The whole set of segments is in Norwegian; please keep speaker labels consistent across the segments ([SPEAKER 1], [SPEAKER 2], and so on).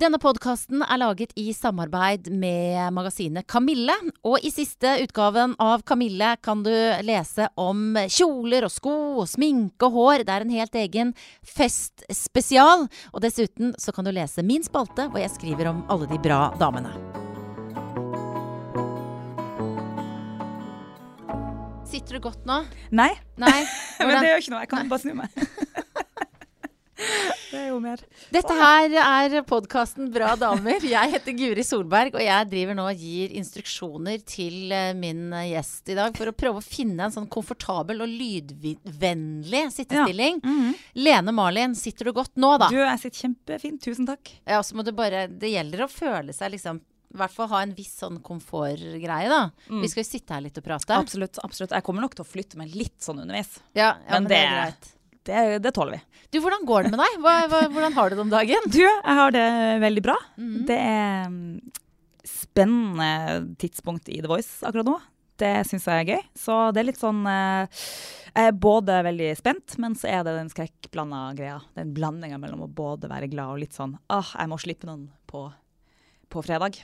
[SPEAKER 1] Denne podkasten er laget i samarbeid med magasinet Kamille. Og i siste utgaven av Kamille kan du lese om kjoler og sko og sminke og hår. Det er en helt egen festspesial. Og dessuten så kan du lese min spalte, hvor jeg skriver om alle de bra damene. Sitter du godt nå?
[SPEAKER 2] Nei,
[SPEAKER 1] Nei?
[SPEAKER 2] men det gjør ikke noe. Jeg kan bare snu meg. det er jo mer
[SPEAKER 1] Dette her er podkasten Bra damer. Jeg heter Guri Solberg, og jeg driver nå og gir instruksjoner til eh, min eh, gjest i dag for å prøve å finne en sånn komfortabel og lydvennlig sittestilling.
[SPEAKER 2] Mhm.
[SPEAKER 1] Lene Marlin, sitter du godt nå, da?
[SPEAKER 2] Du, jeg sitter kjempefint. Tusen takk.
[SPEAKER 1] Ja, så må du bare Det gjelder å føle seg liksom i hvert fall ha en viss sånn komfortgreie, da.
[SPEAKER 2] Mm.
[SPEAKER 1] Vi skal jo sitte her litt og prate.
[SPEAKER 2] Absolutt. absolutt. Jeg kommer nok til å flytte meg litt sånn underveis.
[SPEAKER 1] Ja, ja men,
[SPEAKER 2] Men
[SPEAKER 1] det er greit.
[SPEAKER 2] Det, det tåler vi.
[SPEAKER 1] Du, hvordan går det med deg? Hva, hva, hvordan har du det om dagen?
[SPEAKER 2] Du, jeg har det veldig bra.
[SPEAKER 1] Mhm.
[SPEAKER 2] Det er mm, spennende tidspunkt i The Voice akkurat nå. Det syns jeg er gøy. Så det er litt sånn eh, Jeg er både veldig spent, men så er det den skrekkblanda greia. Den blandinga mellom å både være glad og litt sånn ah, jeg må slippe noen på, på fredag.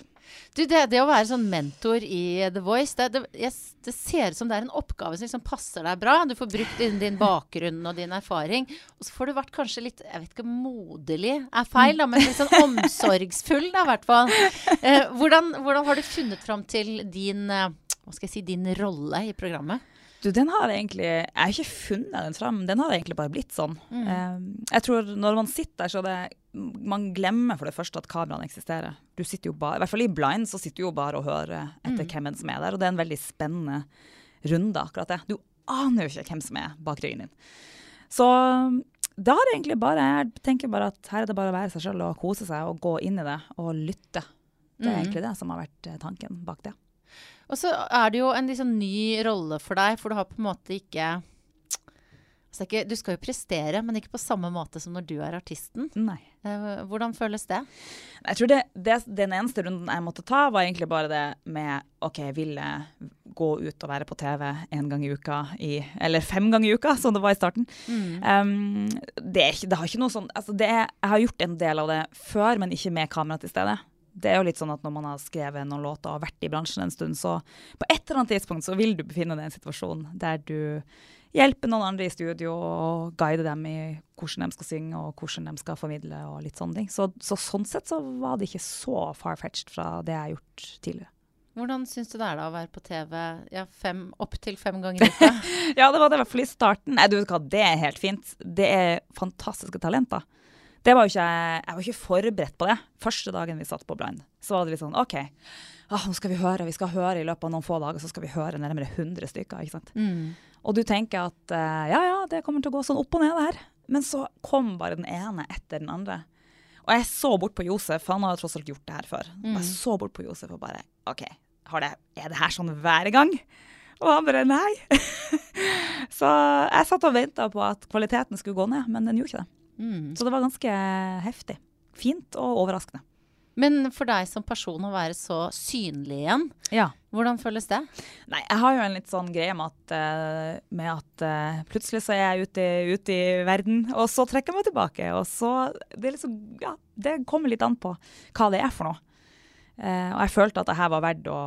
[SPEAKER 1] Du, det, det å være sånn mentor i The Voice, det, det, jeg, det ser ut som det er en oppgave som liksom passer deg bra. Du får brukt din, din bakgrunn og din erfaring. Og så får du vært kanskje litt jeg vet ikke, moderlig er feil, da, men litt sånn omsorgsfull, da, i hvert fall. Eh, hvordan, hvordan har du funnet fram til din, eh, hva skal jeg si, din rolle i programmet?
[SPEAKER 2] Du, den har egentlig Jeg har ikke funnet den fram, den har egentlig bare blitt sånn. Eh, jeg tror når man sitter der, så er det Man glemmer for det første at kameraene eksisterer. Du sitter jo bare, I hvert fall i blind så sitter du jo bare og hører etter hvem som er der, og det er en veldig spennende runde, akkurat det. Du aner jo ikke hvem som er bak ryggen din. Så da er det egentlig bare Jeg tenker bare at her er det bare å være seg sjøl og kose seg og gå inn i det og lytte. Det er
[SPEAKER 1] Mm.
[SPEAKER 2] egentlig det som har vært eh, tanken bak det.
[SPEAKER 1] Og så er det jo en liksom ny rolle for deg, for du har på en måte ikke ikke, Du skal jo prestere, men ikke på samme måte som når du er artisten.
[SPEAKER 2] Nei.
[SPEAKER 1] Eh, hvordan føles det?
[SPEAKER 2] Jeg tror det, det, Den eneste runden jeg måtte ta, var egentlig bare det med OK, jeg gå ut og være på TV én gang i uka, i, eller fem ganger i uka, som det var i starten. Um, det, ikke, det har ikke noe sånn altså det Jeg har gjort en del av det før, men ikke med kamera til stede. Det er jo litt sånn at Når man har skrevet noen låter og vært i bransjen en stund, så på et eller annet tidspunkt så vil du befinne deg i en situasjon der du hjelper noen andre i studio og guide dem i hvordan de skal synge og hvordan de skal formidle. og litt sånne ting. Så, så sånn sett så var det ikke så far-fetched fra det jeg har gjort tidligere.
[SPEAKER 1] Hvordan syns du det er da å være på TV ja, fem, opptil fem ganger i uka?
[SPEAKER 2] Ja, det var det i hvert fall i starten. Nei, du vet hva, det er helt fint. Det er fantastiske talenter. Det var jo ikke, jeg var ikke forberedt på det. Første dagen vi satt på Blind, så var det litt sånn OK, ah, nå skal vi høre. Vi skal høre i løpet av noen få dager, så skal vi høre nærmere 100 stykker. ikke sant?
[SPEAKER 1] Mm.
[SPEAKER 2] Og du tenker at uh, ja, ja, det kommer til å gå sånn opp og ned det her. Men så kom bare den ene etter den andre. Og jeg så bort på Josef, han har tross alt gjort det her før. Og jeg så bort på Josef og bare OK, har det, er det her sånn hver gang? Og han bare nei. så jeg satt og venta på at kvaliteten skulle gå ned, men den gjorde ikke det.
[SPEAKER 1] Mm.
[SPEAKER 2] Så det var ganske heftig. Fint og overraskende.
[SPEAKER 1] Men for deg som person å være så synlig igjen,
[SPEAKER 2] Ja.
[SPEAKER 1] hvordan føles det?
[SPEAKER 2] Nei, jeg har jo en litt sånn greie med at, eh, med at uh, plutselig så er jeg ute, ute i verden, og så trekker jeg meg tilbake. Og så Det er liksom Ja, det kommer litt an på hva det er for noe. Uh, og jeg følte at det her var verdt å,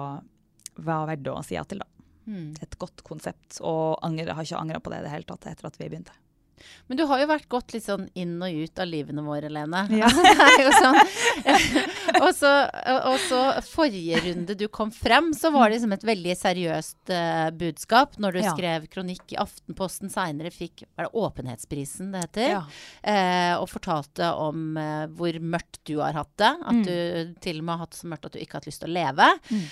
[SPEAKER 2] var verdt å si ja til, da.
[SPEAKER 1] Mm.
[SPEAKER 2] Et godt konsept. Og angre, har ikke angra på det i det hele tatt etter at vi begynte.
[SPEAKER 1] Men du har jo vært gått litt sånn inn og ut av livene våre, Lene.
[SPEAKER 2] Ja.
[SPEAKER 1] Altså, det er jo sånn. og, så, og så forrige runde du kom frem, så var det liksom et veldig seriøst uh, budskap når du
[SPEAKER 2] Ja.
[SPEAKER 1] skrev kronikk i Aftenposten seinere fikk var det Åpenhetsprisen det heter,
[SPEAKER 2] Ja.
[SPEAKER 1] uh, og fortalte om uh, hvor mørkt du har hatt det. At
[SPEAKER 2] Mm.
[SPEAKER 1] du til og med har hatt det så mørkt at du ikke har hatt lyst til å leve.
[SPEAKER 2] Mm.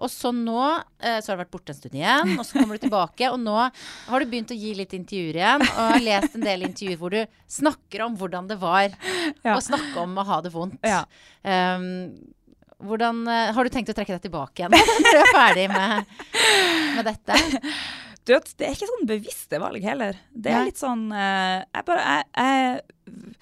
[SPEAKER 1] Og så nå så har du vært borte en stund igjen, og så kommer du tilbake. Og nå har du begynt å gi litt intervjuer igjen, og har lest en del intervjuer hvor du snakker om hvordan det var
[SPEAKER 2] Ja.
[SPEAKER 1] å snakke om å ha det vondt.
[SPEAKER 2] Ja.
[SPEAKER 1] Um, hvordan, eh, har du tenkt å trekke deg tilbake igjen når du er ferdig med, med dette?
[SPEAKER 2] Du vet, det er ikke sånn bevisste valg heller. Det er
[SPEAKER 1] Nei.
[SPEAKER 2] litt sånn eh, Jeg bare jeg, jeg,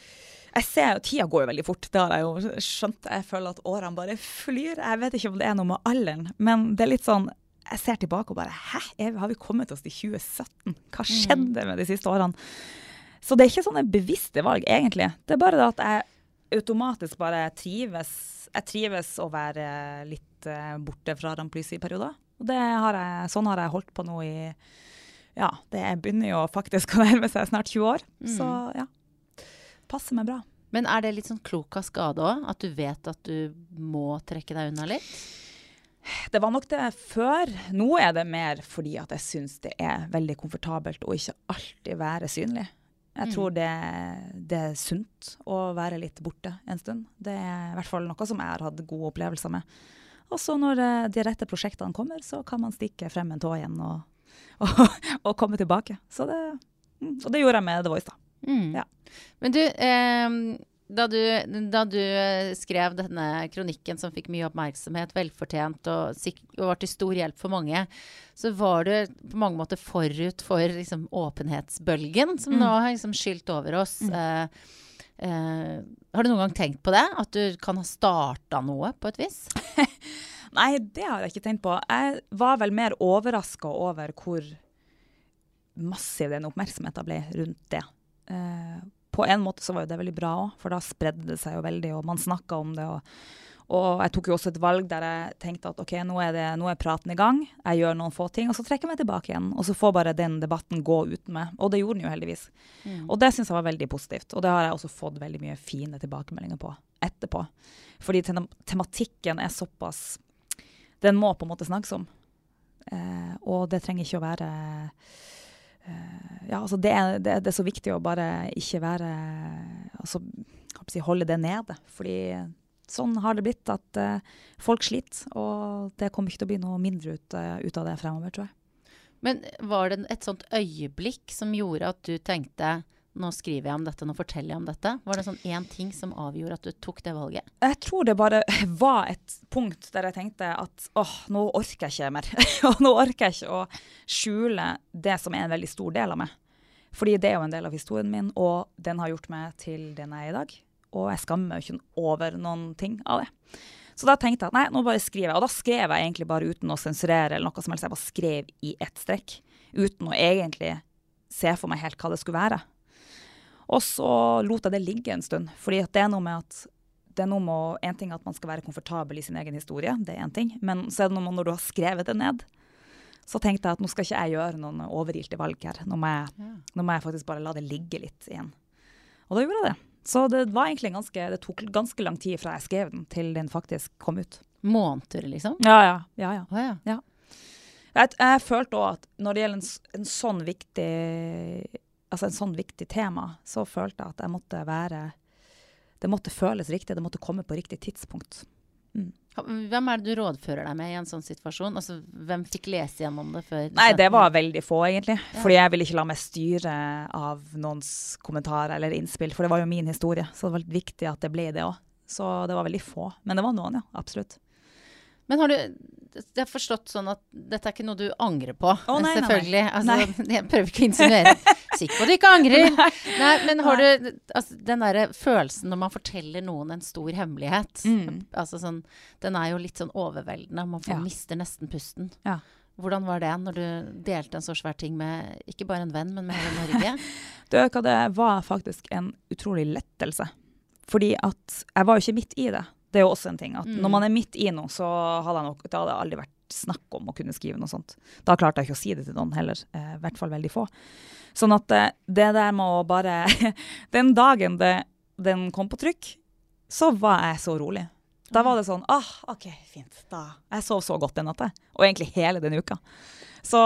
[SPEAKER 2] jeg ser jo Tida går jo veldig fort, det har jeg jo skjønt. Jeg føler at årene bare flyr. Jeg vet ikke om det er noe med alderen, men det er litt sånn Jeg ser tilbake og bare Hæ, er, har vi kommet oss til 2017? Hva skjedde med de siste årene? Så det er ikke sånne bevisste valg, egentlig. Det er bare det at jeg automatisk bare trives Jeg trives å være litt uh, borte fra rampelyset i perioder. Og har jeg, sånn har jeg holdt på nå i Ja, det begynner jo faktisk å nærme seg snart 20 år. Mm. Så ja. Passer meg bra.
[SPEAKER 1] Men er det litt sånn klok av skade òg? At du vet at du må trekke deg unna litt?
[SPEAKER 2] Det var nok det før. Nå er det mer fordi at jeg syns det er veldig komfortabelt å ikke alltid være synlig. Jeg mm. tror det, det, er sunt å være litt borte en stund. Det er i hvert fall noe som jeg har hatt gode opplevelser med. Og så når eh, de rette prosjektene kommer, så kan man stikke frem en tå igjen og, og, og, komme tilbake. Så det, mm, og det gjorde jeg med The Voice, da.
[SPEAKER 1] Mm. Ja. Men du, eh, da du, da du, skrev denne kronikken som fikk mye oppmerksomhet, velfortjent og, og, var til stor hjelp for mange, så var du på mange måter forut for liksom, åpenhetsbølgen som mm. nå har liksom, skylt over oss. Mm. Eh, eh, har du noen gang tenkt på det? At du kan ha starta noe på et vis?
[SPEAKER 2] Nei, det har jeg ikke tenkt på. Jeg var vel mer overraska over hvor massiv den oppmerksomheten ble rundt det. Eh, på en måte så var jo det veldig bra òg, for da spredde det seg jo veldig, og man snakka om det. Og, og, jeg tok jo også et valg der jeg tenkte at OK, nå er, det, nå er, praten i gang, jeg gjør noen få ting, og så trekker jeg meg tilbake igjen. Og så får bare den debatten gå uten meg. Og det gjorde den jo heldigvis. Mm. Og det syns jeg var veldig positivt. Og det har jeg også fått veldig mye fine tilbakemeldinger på etterpå. Fordi tematikken er såpass Den må på en måte snakkes om. Eh, og det trenger ikke å være ja, altså det, det, det, er så viktig å bare ikke være Altså holde det nede. Fordi sånn har det blitt at uh, folk sliter. Og det kommer ikke til å bli noe mindre ut, uh, ut, av det fremover, tror jeg.
[SPEAKER 1] Men var det et sånt øyeblikk som gjorde at du tenkte nå skriver jeg om dette, nå forteller jeg om dette? Var det sånn én ting som avgjorde at du tok det valget?
[SPEAKER 2] Jeg tror det bare var et punkt der jeg tenkte at åh, nå orker jeg ikke mer. og nå orker jeg ikke å skjule det som er en veldig stor del av meg. Fordi det er jo en del av historien min, og den har gjort meg til den jeg er i dag. Og jeg skammer meg ikke over noen ting av det. Så da tenkte jeg at nei, nå bare skriver jeg. Og da skrev jeg egentlig bare uten å sensurere eller noe som helst. Jeg bare skrev i ett strekk. Uten å egentlig se for meg helt hva det skulle være. Og så lot jeg det ligge en stund. fordi det er noe med at det er noe med En ting at man skal være komfortabel i sin egen historie, det er én ting. Men så er det noe med når du har skrevet det ned, så tenkte jeg at nå skal ikke jeg gjøre noen overilte valg her. Nå må, jeg, nå må jeg faktisk bare la det ligge litt igjen. Og da gjorde jeg det. Så det var egentlig ganske, det tok ganske lang tid fra jeg skrev den, til den faktisk kom ut.
[SPEAKER 1] Måneder, liksom?
[SPEAKER 2] Ja, ja. ja, ja. Oh, ja. ja. Jeg, jeg, følte òg at når det gjelder en, en sånn viktig altså en sånn viktig tema, så følte jeg at jeg måtte være Det måtte føles riktig, det måtte komme på riktig tidspunkt.
[SPEAKER 1] Mm. Hvem er det du rådfører deg med i en sånn situasjon? Altså, hvem fikk lese gjennom det før?
[SPEAKER 2] Nei, det var veldig få, egentlig. Ja. Fordi jeg ville ikke la meg styre av noens kommentarer eller innspill. For det var jo min historie, så det var litt viktig at det ble det òg. Så det var veldig få. Men det var noen, ja. Absolutt.
[SPEAKER 1] Men har du jeg har forstått sånn at dette er ikke noe du angrer på.
[SPEAKER 2] Oh, nei,
[SPEAKER 1] selvfølgelig. Nei, nei. Altså, jeg prøver ikke å insinuere. Sikker på at du ikke angrer. Nei, men har du altså, den derre følelsen når man forteller noen en stor hemmelighet mm. altså, sånn, Den er jo litt sånn overveldende. Man får, ja. mister nesten pusten. Ja. Hvordan var det når du delte en så svær ting med ikke bare en venn, men med hele Norge?
[SPEAKER 2] du, hva det var faktisk en utrolig lettelse. Fordi at jeg var jo ikke midt i det. Det er jo også en ting. at mm. Når man er midt i noe, så hadde, nok, det hadde aldri vært snakk om å kunne skrive noe sånt. Da klarte jeg ikke å si det til noen heller. Eh, I hvert fall veldig få. Sånn at eh, det der med å bare Den dagen det, den kom på trykk, så var jeg så rolig. Da var det sånn ah, OK, fint. Da. Jeg sov så godt den natta. Og egentlig hele den uka. Så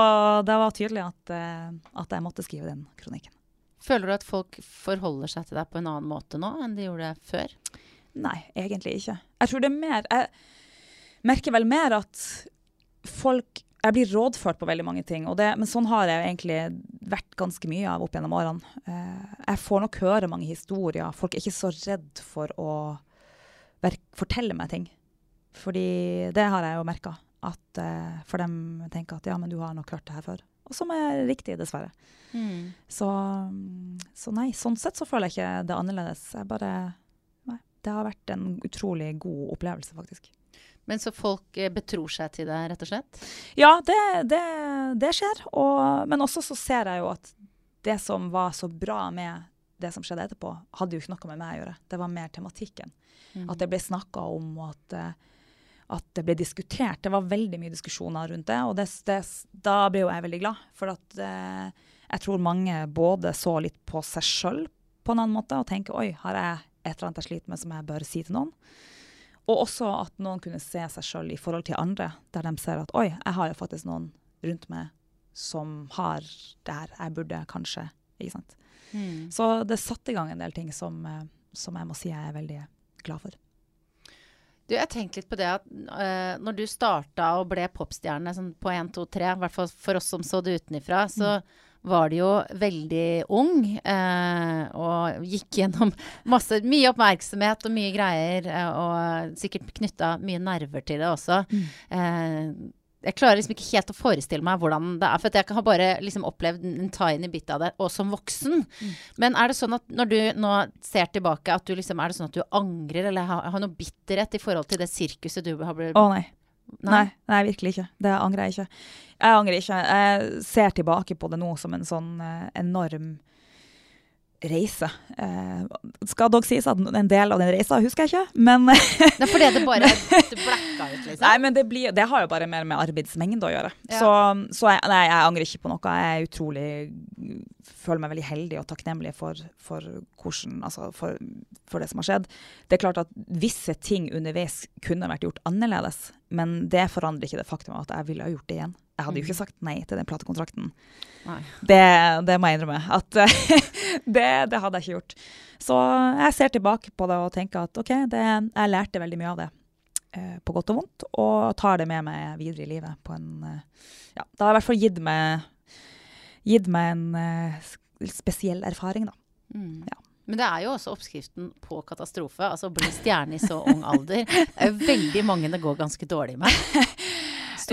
[SPEAKER 2] det var tydelig at, eh, at jeg måtte skrive den kronikken.
[SPEAKER 1] Føler du at folk forholder seg til deg på en annen måte nå enn de gjorde før?
[SPEAKER 2] Nei, egentlig ikke. Jeg tror det er mer Jeg merker vel mer at folk Jeg blir rådført på veldig mange ting, det, men sånn har jeg egentlig vært ganske mye av opp gjennom årene. Eh, jeg får nok høre mange historier. Folk er ikke så redd for å fortelle meg ting. Fordi det har jeg jo merka. Uh, for dem tenker at ja, men du har nok hørt det her før. Og som er riktig, dessverre. Mm. Så, så, nei, sånn sett så føler jeg ikke det annerledes. Jeg bare det har vært en utrolig god opplevelse, faktisk.
[SPEAKER 1] Men så folk eh, betror seg til det, rett og slett?
[SPEAKER 2] Ja, det, det, det skjer. Og, men også så ser jeg jo at det som var så bra med det som skjedde etterpå, hadde jo ikke noe med meg å gjøre. Det var mer tematikken.
[SPEAKER 1] Mm.
[SPEAKER 2] At det ble snakka om, og at, eh, at det ble diskutert. Det var veldig mye diskusjoner rundt det, og det, det, da ble jo jeg veldig glad. For at eh, jeg tror mange både så litt på seg sjøl på en annen måte, og tenker oi, har jeg et eller annet jeg sliter med som jeg bør si til noen? Og også at noen kunne se seg sjøl i forhold til andre, der de ser at oi, jeg har jo faktisk noen rundt meg som har det her. Jeg burde kanskje Ikke sant.
[SPEAKER 1] Mm.
[SPEAKER 2] Så det satte i gang en del ting som, eh, som jeg må si jeg er veldig glad for.
[SPEAKER 1] Du, jeg tenkte litt på det at uh, når du starta og ble popstjerne sånn på 1, 2, 3, i hvert fall for oss som så det utenifra, så var du jo veldig ung Eh, og gikk gjennom masse, mye oppmerksomhet og mye greier, uh, og sikkert knytta mye nerver til det også. jeg klarer liksom ikke helt å forestille meg hvordan det er, for jeg har bare liksom opplevd en tiny bit av det, og som voksen. Men er det sånn at når du nå ser tilbake, at du liksom, er det sånn at du angrer, eller har, har noe bitterhet i forhold til det sirkuset du har blitt
[SPEAKER 2] Å nei. Nei, nei, virkelig ikke. Det angrer jeg ikke. Jeg angrer ikke. Jeg ser tilbake på det nå som en sånn eh, enorm reise. Eh, skal dog sies at en del av den reisa husker jeg ikke, men
[SPEAKER 1] Det er fordi det bare du blacka ut, liksom?
[SPEAKER 2] Nei, men det, blir, det har jo bare mer med arbeidsmengde å gjøre.
[SPEAKER 1] Ja.
[SPEAKER 2] Så, så jeg, nei, jeg angrer ikke på noe. Jeg er utrolig føler meg veldig heldig og takknemlig for, for, hvordan, altså for, for det som har skjedd. Det er klart at visse ting underveis kunne vært gjort annerledes, men det forandrer ikke det faktum at jeg ville ha gjort det igjen. Jeg hadde jo ikke sagt nei til den platekontrakten. Det, det må jeg innrømme. At det, det hadde jeg ikke gjort. Så jeg ser tilbake på det og tenker at OK, det, jeg lærte veldig mye av det. eh, På godt og vondt, og tar det med meg videre i livet. på en, eh, ja, Det har i hvert fall gitt meg, gitt meg en eh, spesiell erfaring, da.
[SPEAKER 1] Mm.
[SPEAKER 2] Ja.
[SPEAKER 1] Men det er jo også oppskriften på katastrofe. Altså bli stjerne i så ung alder. Det er jo veldig mange det går ganske dårlig med.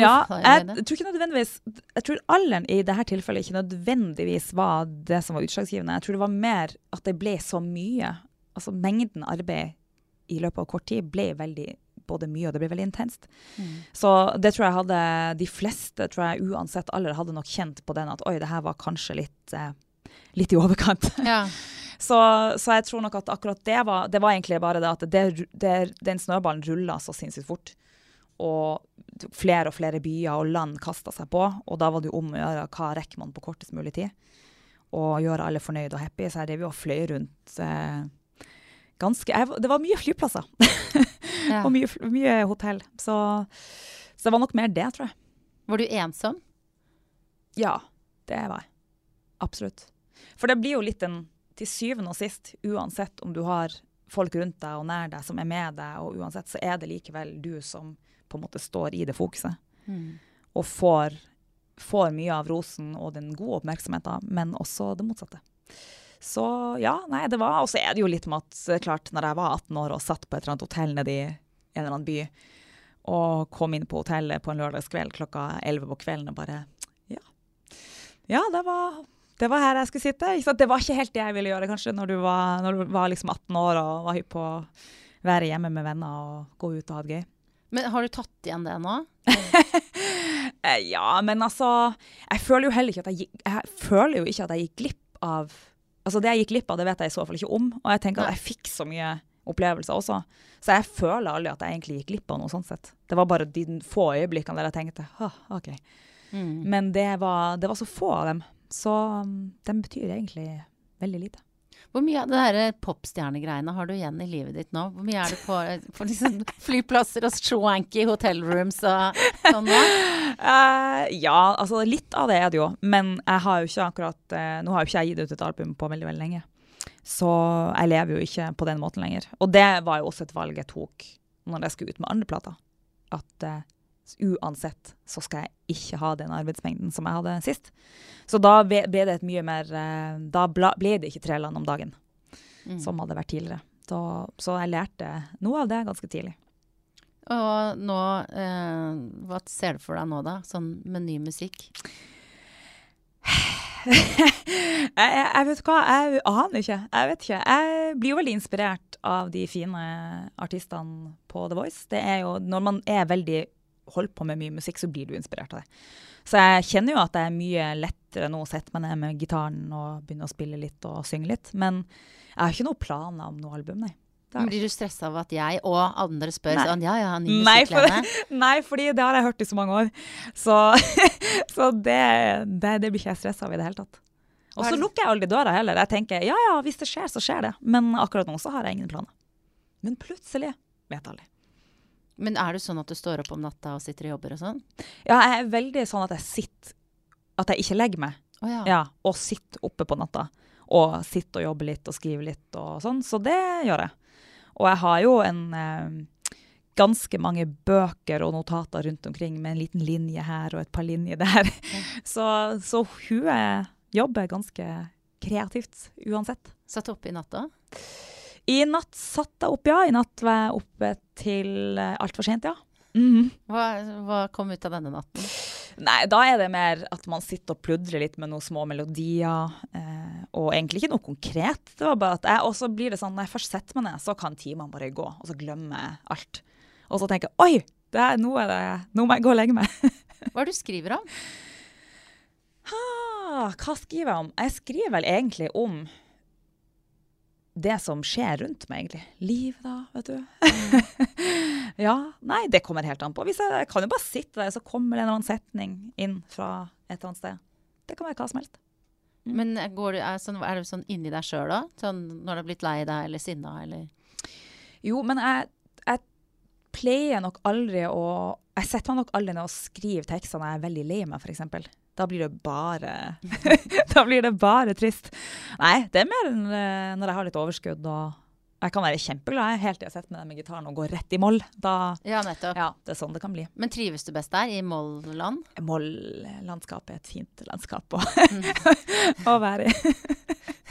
[SPEAKER 2] Ja, jeg,
[SPEAKER 1] jeg,
[SPEAKER 2] tror ikke nødvendigvis Jeg tror alderen i dette tilfellet ikke nødvendigvis var det som var utslagsgivende. Jeg tror det var mer at det ble så mye. Altså mengden arbeid i løpet av kort tid ble veldig både mye, og det ble veldig intenst.
[SPEAKER 1] Mm.
[SPEAKER 2] Så det tror jeg hadde De fleste, tror jeg uansett alder, hadde nok kjent på den at oi, det her var kanskje litt, eh, litt i overkant.
[SPEAKER 1] Ja.
[SPEAKER 2] Så, så jeg tror nok at akkurat det var Det var egentlig bare det at det, det, den snøballen rulla så sinnssykt fort. Og flere og flere byer og land kasta seg på. Og da var det jo om å gjøre hva rekker man på kortest mulig tid. Og gjøre alle fornøyde og happy. Så jeg drev jo og fløy rundt eh, ganske jeg, Det var mye flyplasser
[SPEAKER 1] Ja.
[SPEAKER 2] og mye, mye hotell. Så, så det var nok mer det, tror jeg.
[SPEAKER 1] Var du ensom?
[SPEAKER 2] Ja, det var jeg. Absolutt. For det blir jo litt en Til syvende og sist, uansett om du har folk rundt deg og nær deg som er med deg, og uansett, så er det likevel du som på en måte står i det fokuset.
[SPEAKER 1] Mm.
[SPEAKER 2] Og får, får mye av rosen og den gode oppmerksomheten, men også det motsatte. Så ja, nei, det var Og så er det jo litt med at eh, klart, når jeg var 18 år og satt på et eller annet hotell nede i en eller annen by, og kom inn på hotellet på en lørdagskveld klokka 11 på kvelden og bare Ja. Ja, det var, det var her jeg skulle sitte. Det var ikke helt det jeg ville gjøre kanskje når du var, når du var liksom 18 år og var hypp på å være hjemme med venner og gå ut og ha det gøy.
[SPEAKER 1] Men har du tatt igjen det nå?
[SPEAKER 2] Eh, Ja, men altså Jeg føler jo heller ikke at jeg Jeg føler jo ikke at jeg gikk glipp av Altså, det jeg gikk glipp av, det vet jeg i så fall ikke om. Og jeg tenker at jeg fikk så mye opplevelser også. Så jeg føler aldri at jeg egentlig gikk glipp av noe sånn sett. Det var bare de få øyeblikkene der jeg tenkte «Åh, OK.
[SPEAKER 1] Mm.
[SPEAKER 2] Men det var, det var så få av dem. Så um, de betyr egentlig veldig lite.
[SPEAKER 1] Hvor mye av det der popstjernegreiene har du igjen i livet ditt nå? Hvor mye er det på, på liksom flyplasser og swanky hotellrooms og sånn nå?
[SPEAKER 2] Uh, ja, altså litt av det er det jo. Men jeg har jo ikke akkurat uh, Nå har jo ikke jeg gitt ut et album på veldig, veldig lenge. Så jeg lever jo ikke på den måten lenger. Og det var jo også et valg jeg tok når jeg skulle ut med andre plater. At eh, uansett så skal jeg ikke ha den arbeidsmengden som jeg hadde sist. Så da ble ble det et mye mer eh, Da ble det ikke tre land om dagen,
[SPEAKER 1] Mm.
[SPEAKER 2] som hadde vært tidligere. Da, så jeg lærte noe av det ganske tidlig.
[SPEAKER 1] Og nå eh, Hva ser du for deg nå, da? Sånn med ny musikk?
[SPEAKER 2] jeg, jeg vet hva, jeg aner ikke. Jeg vet ikke. Jeg blir jo veldig inspirert av de fine artistene på The Voice. Det er jo, når man er veldig holder på med mye musikk, så blir du inspirert av det. Så jeg kjenner jo at det er mye lettere nå å sette meg ned med gitaren og begynne å spille litt og synge litt. Men jeg har ikke noen planer om noe album, nei.
[SPEAKER 1] Blir du stressa av at jeg og andre spør
[SPEAKER 2] Nei.
[SPEAKER 1] sånn Ja, ja, ny
[SPEAKER 2] Nei, for-
[SPEAKER 1] musikklene?
[SPEAKER 2] Nei, fordi det har jeg hørt i så mange år. Så, så det, det, det blir ikke jeg stressa av i det hele tatt. Og så lukker jeg aldri døra heller. Jeg tenker ja ja, hvis det skjer, så skjer det. Men akkurat nå så har jeg ingen planer. Men plutselig vet aldri.
[SPEAKER 1] Men er du sånn at du står opp om natta og sitter og jobber og sånn?
[SPEAKER 2] Ja, jeg er veldig sånn at jeg sitter At jeg ikke legger meg.
[SPEAKER 1] Oh, ja.
[SPEAKER 2] Ja, og sitter oppe på natta. Og sitter og jobber litt og skriver litt og sånn. Så det gjør jeg. Og jeg har jo en eh, ganske mange bøker og notater rundt omkring med en liten linje her og et par linjer der. Så, så hun jobber ganske kreativt uansett.
[SPEAKER 1] Satt oppe i natta?
[SPEAKER 2] I natt satt jeg opp, ja. I natt var jeg oppe til eh, altfor sent, ja. Mhm.
[SPEAKER 1] Hva, hva kom ut av denne natten?
[SPEAKER 2] Nei, da er det mer at man sitter og pludrer litt med noen små melodier. Eh, og egentlig ikke noe konkret. Det var bare at jeg, Og så blir det sånn, når jeg først setter meg ned, så kan timene bare gå. Og så glemmer jeg alt. Og så tenker jeg oi, det er, nå, er det, nå må jeg gå og legge meg.
[SPEAKER 1] Hva er det du skriver om?
[SPEAKER 2] Ha, hva skriver jeg om? Jeg skriver vel egentlig om det som skjer rundt meg, egentlig. Livet, da, vet du. ja. Nei, det kommer helt an på. Hvis jeg, jeg kan jo bare sitte der, så kommer det en eller annen setning inn fra et eller annet sted. Det kan være hva som helst.
[SPEAKER 1] Men går du, er, sånn, er du sånn inni deg sjøl da? Sånn når du har blitt lei deg eller sinna eller
[SPEAKER 2] Jo, men jeg, jeg pleier nok aldri å Jeg setter meg nok aldri ned og skriver tekster når jeg er veldig lei meg, f.eks. Da blir det bare Da blir det bare trist. Nei, det er mer eh, når jeg har litt overskudd og Jeg kan være kjempeglad helt til jeg setter meg ned med gitaren og går rett i moll. Da
[SPEAKER 1] Ja, nettopp.
[SPEAKER 2] Ja, det er sånn det kan bli.
[SPEAKER 1] Men trives du best der, i Moll-land?
[SPEAKER 2] Moll-landskapet er et fint landskap å, å være i.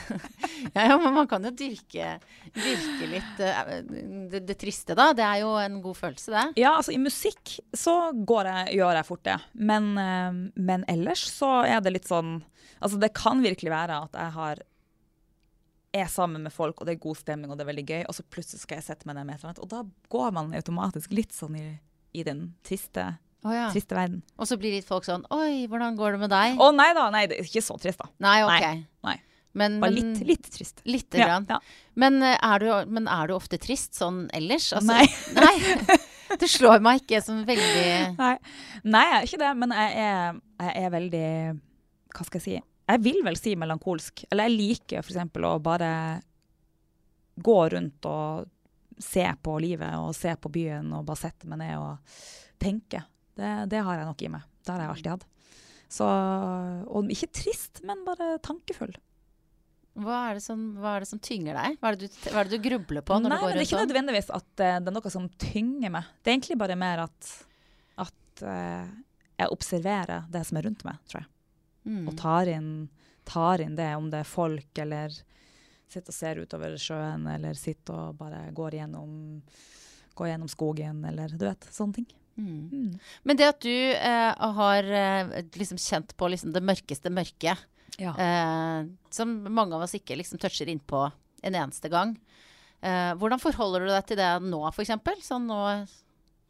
[SPEAKER 1] Ja, ja, men man kan jo dyrke, dyrke litt det, det triste, da. Det er jo en god følelse, det.
[SPEAKER 2] Ja, altså i musikk så går jeg, gjør jeg fort det. Men, eh, men ellers så er det litt sånn Altså det kan virkelig være at jeg har er sammen med folk, og det er god stemning, og det er veldig gøy, og så plutselig skal jeg sette meg ned med et eller annet. Og da går man automatisk litt sånn i, i den triste,
[SPEAKER 1] oh, ja.
[SPEAKER 2] triste verden.
[SPEAKER 1] Og så blir litt folk sånn Oi, hvordan går det med deg?
[SPEAKER 2] Å nei da, nei, det er ikke så trist, da.
[SPEAKER 1] Nei, ok.
[SPEAKER 2] Nei, nei.
[SPEAKER 1] Men,
[SPEAKER 2] Bare litt, litt trist.
[SPEAKER 1] Lite
[SPEAKER 2] Ja,
[SPEAKER 1] grann.
[SPEAKER 2] ja.
[SPEAKER 1] Men, eh, er du, men er du ofte trist sånn ellers? Altså,
[SPEAKER 2] Nei.
[SPEAKER 1] nei. Det slår meg ikke som veldig
[SPEAKER 2] Nei. nei, jeg er ikke det, men jeg er, jeg er veldig Hva skal jeg si? Jeg vil vel si melankolsk. Eller jeg liker f.eks. å bare gå rundt og se på livet og se på byen og bare sette meg ned og tenke. Det, det har jeg nok i meg. Det har jeg alltid hatt. Så, og ikke trist, men bare tankefull.
[SPEAKER 1] hva er, det som, hva er det som tynger deg? Hva er det du, er det du grubler på når
[SPEAKER 2] Nei,
[SPEAKER 1] du går
[SPEAKER 2] men det er ikke nødvendigvis at eh, det er noe som tynger meg. Det er egentlig bare mer at, at eh, jeg observerer det som er rundt meg, tror jeg.
[SPEAKER 1] Mm.
[SPEAKER 2] Og tar inn, tar inn det, om det er folk, eller sitter og ser utover sjøen, eller sitter og bare går gjennom, går gjennom skogen, eller du vet, sånne ting.
[SPEAKER 1] Mm.
[SPEAKER 2] Mm.
[SPEAKER 1] Men det at du eh, har eh, liksom kjent på liksom det mørkeste mørket,
[SPEAKER 2] Ja.
[SPEAKER 1] eh, som mange av oss ikke liksom toucher innpå en eneste gang. Eh, hvordan forholder du deg til det nå, f.eks.? Sånn nå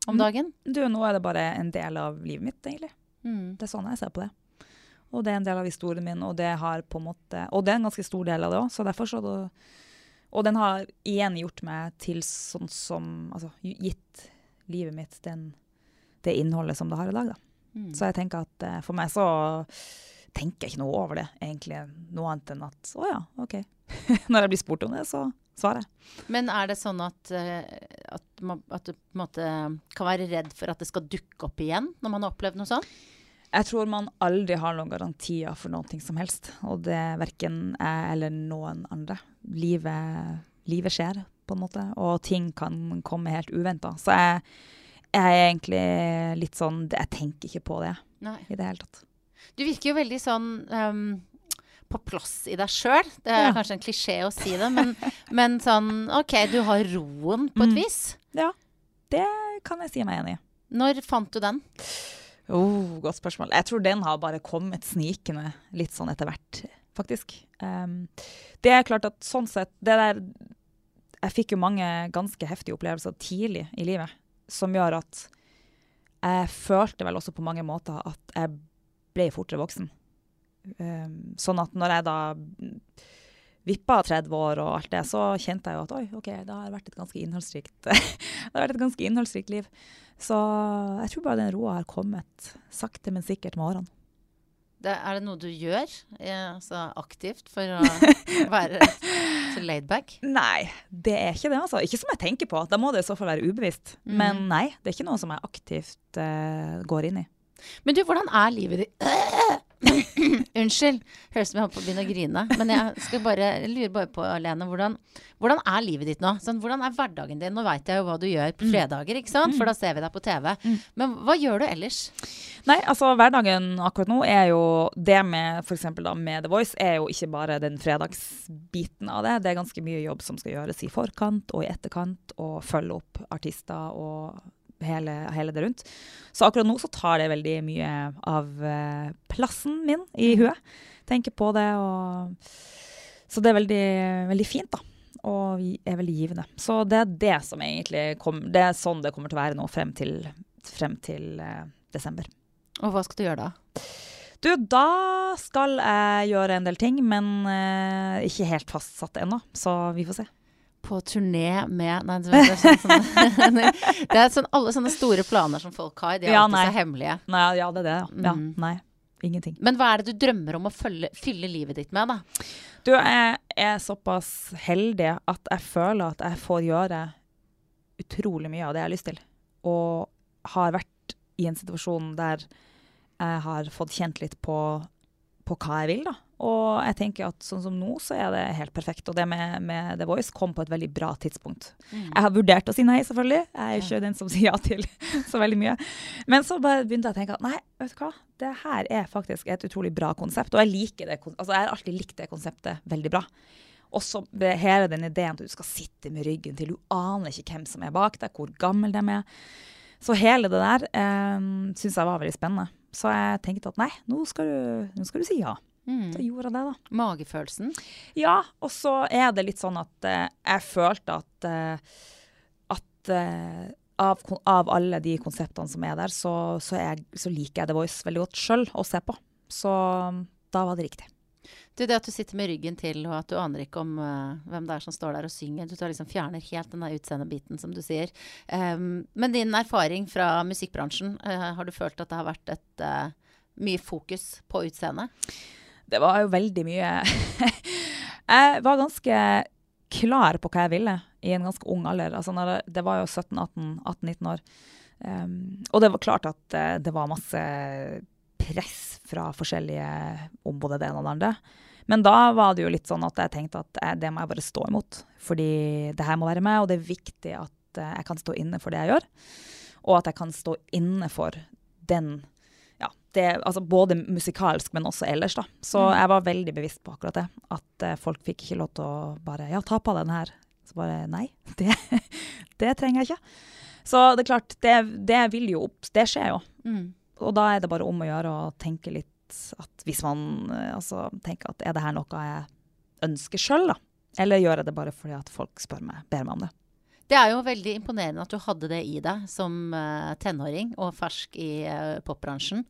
[SPEAKER 1] om
[SPEAKER 2] Mm.
[SPEAKER 1] dagen?
[SPEAKER 2] Du, nå er det bare en del av livet mitt, egentlig.
[SPEAKER 1] Mm.
[SPEAKER 2] Det er sånn jeg ser på det. Og det er en del av historien min, og det har på en måte Og det er en ganske stor del av det òg, Og den har igjen gjort meg til sånn som Altså gitt livet mitt den, det innholdet som det har i dag, da.
[SPEAKER 1] Mm.
[SPEAKER 2] Så jeg tenker at eh, for meg så tenker jeg ikke noe over det, egentlig. Noe annet enn at å ja, OK. Når jeg blir spurt om det, så svarer jeg.
[SPEAKER 1] Men er det sånn at, eh, at, man, at du på en måte kan være redd for at det skal dukke opp igjen når man har opplevd noe sånt?
[SPEAKER 2] Jeg tror man aldri har noen garantier for noe som helst. Og det er verken jeg eller noen andre. Livet, livet skjer, på en måte. Og ting kan komme helt uventa. Så jeg, jeg er egentlig litt sånn Jeg tenker ikke på det
[SPEAKER 1] Nei.
[SPEAKER 2] i det hele tatt.
[SPEAKER 1] Du virker jo veldig sånn um, på plass i deg sjøl. Det er
[SPEAKER 2] Ja.
[SPEAKER 1] kanskje en klisjé å si det, men, men sånn OK, du har roen på et
[SPEAKER 2] Mm.
[SPEAKER 1] vis.
[SPEAKER 2] Ja, det kan jeg si meg enig i.
[SPEAKER 1] Når fant du den?
[SPEAKER 2] Oh, godt spørsmål. Jeg tror den har bare kommet snikende litt sånn etter hvert, faktisk. Um, det er klart at sånn sett det der, Jeg fikk jo mange ganske heftige opplevelser tidlig i livet som gjør at jeg følte vel også på mange måter at jeg ble fortere voksen. Um, sånn at når jeg da vippa 30 år og alt det, så kjente jeg jo at oi, OK, det har vært et ganske innholdsrikt, det har vært et ganske innholdsrikt liv. Så jeg tror bare den roa har kommet sakte, men sikkert med årene.
[SPEAKER 1] Det, er det noe du gjør eh, altså aktivt for å være så laidback?
[SPEAKER 2] Nei, det er ikke det. altså. Ikke som jeg tenker på. Da må det i så fall være ubevisst. Mm. Men nei, det er ikke noe som jeg aktivt uh, går inn i.
[SPEAKER 1] Men du, hvordan er livet ditt Unnskyld. Høres ut som jeg holder på å begynne å grine. Men jeg skal bare, jeg lurer bare på, Lene, hvordan, hvordan er livet ditt nå? Sånn, hvordan er hverdagen din? Nå veit jeg jo hva du gjør på mm. fredager, ikke sant? For da ser vi deg på TV. Mm. Men hva gjør du ellers?
[SPEAKER 2] Nei, altså hverdagen akkurat nå er jo det med f.eks. da med The Voice, er jo ikke bare den fredagsbiten av det. Det er ganske mye jobb som skal gjøres i forkant og i etterkant, og følge opp artister og hele, hele, det rundt. Så akkurat nå så tar det veldig mye av uh, plassen min i mm. huet. Tenker på det og Så det er veldig, veldig fint, da. Og er veldig givende. Så det er det som egentlig kom, Det er sånn det kommer til å være nå frem til, frem til uh, desember.
[SPEAKER 1] Og hva skal du gjøre da?
[SPEAKER 2] Du, da skal jeg gjøre en del ting, men uh, ikke helt fastsatt ennå. Så vi får se
[SPEAKER 1] på turné med Nei, det er, sånn, sånn, det er sånn, alle sånne store planer som folk har. De er ja, alltid nei. så hemmelige.
[SPEAKER 2] Nei, ja, det er det. Ja. Mm. Nei. Ingenting.
[SPEAKER 1] Men hva er det du drømmer om å følge, fylle livet ditt med, da?
[SPEAKER 2] Du, jeg er såpass heldig at jeg føler at jeg får gjøre utrolig mye av det jeg har lyst til. Og har vært i en situasjon der jeg har fått kjent litt på, på hva jeg vil, da. Og jeg tenker at sånn som nå, så er det helt perfekt. Og det med, med The Voice kom på et veldig bra tidspunkt. Mm. Jeg har vurdert å si nei, selvfølgelig. Jeg er ikke ja. den som sier ja til så veldig mye. Men så bare begynte jeg å tenke at nei, vet du hva. Det her er faktisk et utrolig bra konsept. Og jeg liker det. Altså, jeg har alltid likt det konseptet veldig bra. Også hele den ideen at du skal sitte med ryggen til. Du aner ikke hvem som er bak deg, hvor gammel de er. Så hele det der eh, syns jeg var veldig spennende. Så jeg tenkte at nei, nå skal du, nå skal du si ja. Mm. Så gjorde jeg det, da.
[SPEAKER 1] Magefølelsen?
[SPEAKER 2] Ja, og så er det litt sånn at uh, jeg følte at, uh, at uh, av, av, alle de konseptene som er der, så, så, jeg, så liker jeg The Voice veldig godt sjøl å se på. Så da var det riktig.
[SPEAKER 1] Du, det at du sitter med ryggen til, og at du aner ikke om uh, hvem det er som står der og synger. Du tar liksom fjerner helt den utseendebiten, som du sier. Um, men din erfaring fra musikkbransjen, uh, har du følt at det har vært et uh, mye fokus på utseendet?
[SPEAKER 2] det var jo veldig mye Jeg var ganske klar på hva jeg ville i en ganske ung alder. Altså det, det, var jo 17-18-19 år. Um, og det var klart at det var masse press fra forskjellige om både det ene og det andre. Men da var det jo litt sånn at jeg tenkte at det må jeg bare stå imot. Fordi det her må være med, og det er viktig at uh, jeg kan stå inne for det jeg gjør. Og at jeg kan stå inne for den det, altså både musikalsk, men også ellers. da. Så mm. jeg var veldig bevisst på akkurat det. At uh, folk fikk ikke lov til å bare Ja, ta på den her. Så bare Nei, det, det, trenger jeg ikke. Så det er klart, det, det vil jo opp Det skjer jo. Mm. Og da er det bare om å gjøre å tenke litt at hvis man uh, altså tenker at er det her noe jeg ønsker sjøl, da? Eller gjør jeg det bare fordi at folk spør meg, ber meg om det?
[SPEAKER 1] Det er jo veldig imponerende at du hadde det i deg som uh, tenåring og fersk i uh, popbransjen.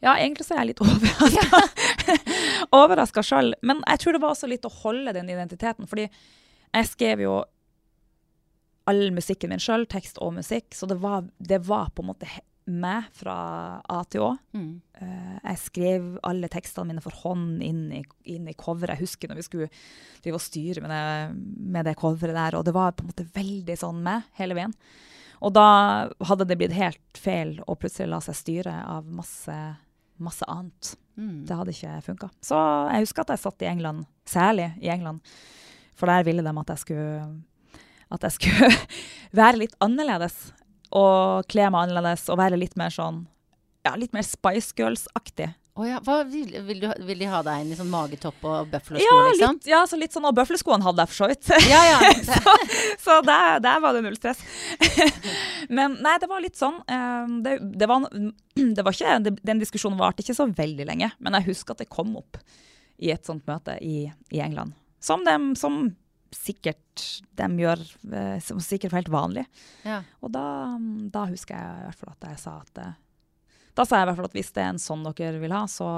[SPEAKER 2] Ja, egentlig så er jeg litt overraska. overraska sjøl. Men jeg tror det var også litt å holde den identiteten. Fordi jeg skrev jo all musikken min sjøl, tekst og musikk, så det var, det var, på en måte meg fra A til Å. Mm. Uh, jeg skrev alle tekstene mine for hånd inn i, inn i coveret. Jeg husker når vi skulle drive og styre med det, med det coveret der, og det var på en måte veldig sånn med hele veien. Og da hadde det blitt helt feil å plutselig la seg styre av masse masse annet. Mm. Det hadde ikke funka. Så jeg husker at jeg satt i England, særlig i England, for der ville de at jeg skulle, at jeg skulle være litt annerledes. Og kle meg annerledes og være litt mer sånn ja, litt mer Spice Girls-aktig.
[SPEAKER 1] Oh ja. vil, vil, du, vil, de ha deg inn i sånn magetopp og bøflesko?
[SPEAKER 2] Ja, liksom? litt, ja, så litt sånn, og bøfleskoene hadde jeg for så vidt. Ja, ja. så så der, der, var det null stress. Men nei, det var litt sånn. Um, det, det, var, det, var, ikke, det, Den diskusjonen varte ikke så veldig lenge, men jeg husker at det kom opp i et sånt møte i, i England. Som, dem, som sikkert de gjør eh, som sikkert helt vanlig.
[SPEAKER 1] Ja.
[SPEAKER 2] Og da, da husker jeg i hvert fall at jeg sa at eh, Da sa jeg i hvert fall at hvis det er en sånn dere vil ha, så,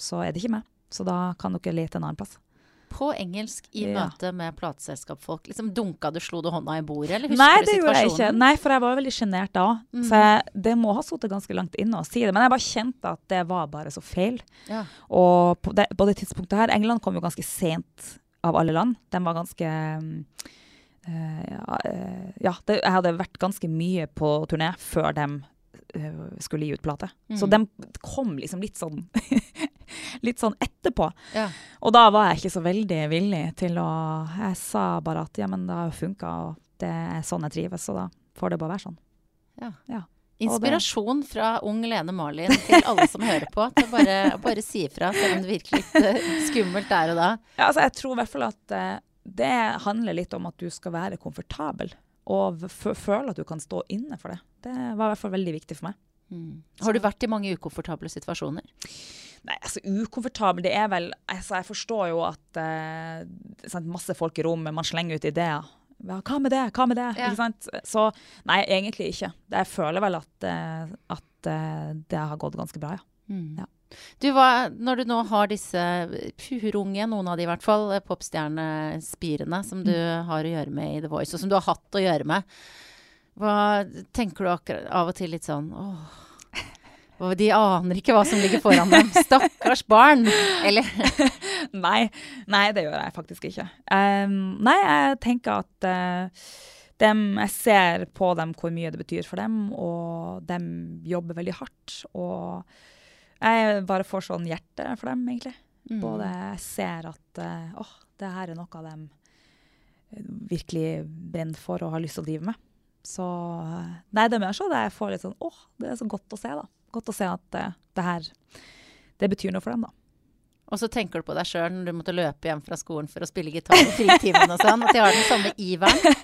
[SPEAKER 2] så er det ikke meg. Så da kan dere lete en annen plass.
[SPEAKER 1] På engelsk i
[SPEAKER 2] Ja.
[SPEAKER 1] møte med plateselskapfolk. Liksom dunka du, slo du hånda i bordet, eller husker
[SPEAKER 2] Nei,
[SPEAKER 1] du
[SPEAKER 2] det gjorde jeg ikke.
[SPEAKER 1] situasjonen?
[SPEAKER 2] Nei, for jeg var veldig sjenert da.
[SPEAKER 1] Mm.
[SPEAKER 2] Så jeg, det må ha sittet ganske langt inne å si det. Men jeg bare kjente at det var bare så feil.
[SPEAKER 1] Ja.
[SPEAKER 2] Og på det, på det tidspunktet her England kom jo ganske sent av alle land. De var ganske eh, Ja, eh, ja det, jeg hadde vært ganske mye på turné før de eh, skulle gi ut plate. Så
[SPEAKER 1] Mm.
[SPEAKER 2] de kom liksom litt sånn Litt sånn etterpå.
[SPEAKER 1] Ja.
[SPEAKER 2] Og da var jeg ikke så veldig villig til å Jeg sa bare at ja, men det har jo funka, og det er sånn jeg trives, så da får det bare være sånn.
[SPEAKER 1] Ja.
[SPEAKER 2] Ja.
[SPEAKER 1] Inspirasjon fra ung Lene Marlin til alle som hører på. Til å bare, bare si ifra, selv om det virker litt eh, skummelt der og da.
[SPEAKER 2] Ja, altså, jeg tror i hvert fall at eh, det handler litt om at du skal være komfortabel. Og føle at du kan stå inne for det. Det var i hvert fall veldig viktig for meg.
[SPEAKER 1] Mm. Har du vært i mange ukomfortable situasjoner?
[SPEAKER 2] Nei, altså ukomfortabel, det er vel altså, Jeg forstår jo at eh, det er sant, masse folk i rommet, man slenger ut ideer. Hva med det? Hva med det?
[SPEAKER 1] Ja.
[SPEAKER 2] Ikke sant? Så nei, egentlig ikke. Jeg føler vel at, eh, at eh, det har gått ganske bra, ja.
[SPEAKER 1] Mm.
[SPEAKER 2] Ja.
[SPEAKER 1] Du, hva, når du nå har disse purunge, noen av de i hvert fall, eh, popstjernespirene som du har å gjøre med i The Voice, og som du har hatt å gjøre med, hva tenker du akkurat av og til litt sånn åh, de aner ikke hva som ligger foran dem. Stakkars barn! Eller
[SPEAKER 2] Nei, nei, det gjør jeg faktisk ikke. Um, nei, jeg tenker at uh, dem, jeg ser på dem hvor mye det betyr for dem, og de jobber veldig hardt. Og jeg bare får sånn hjerte for dem, egentlig.
[SPEAKER 1] Mm.
[SPEAKER 2] Både jeg ser at eh, åh, det her er noe de virkelig brenner for og har lyst til å drive med. Så eh, nei, det er mer så det jeg får litt sånn åh, det er så godt å se, da. Godt å se at det, det her det betyr noe for dem, da.
[SPEAKER 1] Og så tenker du på deg sjøl når du måtte løpe hjem fra skolen for å spille gitar i fritimen og sånn, at de har den samme iveren.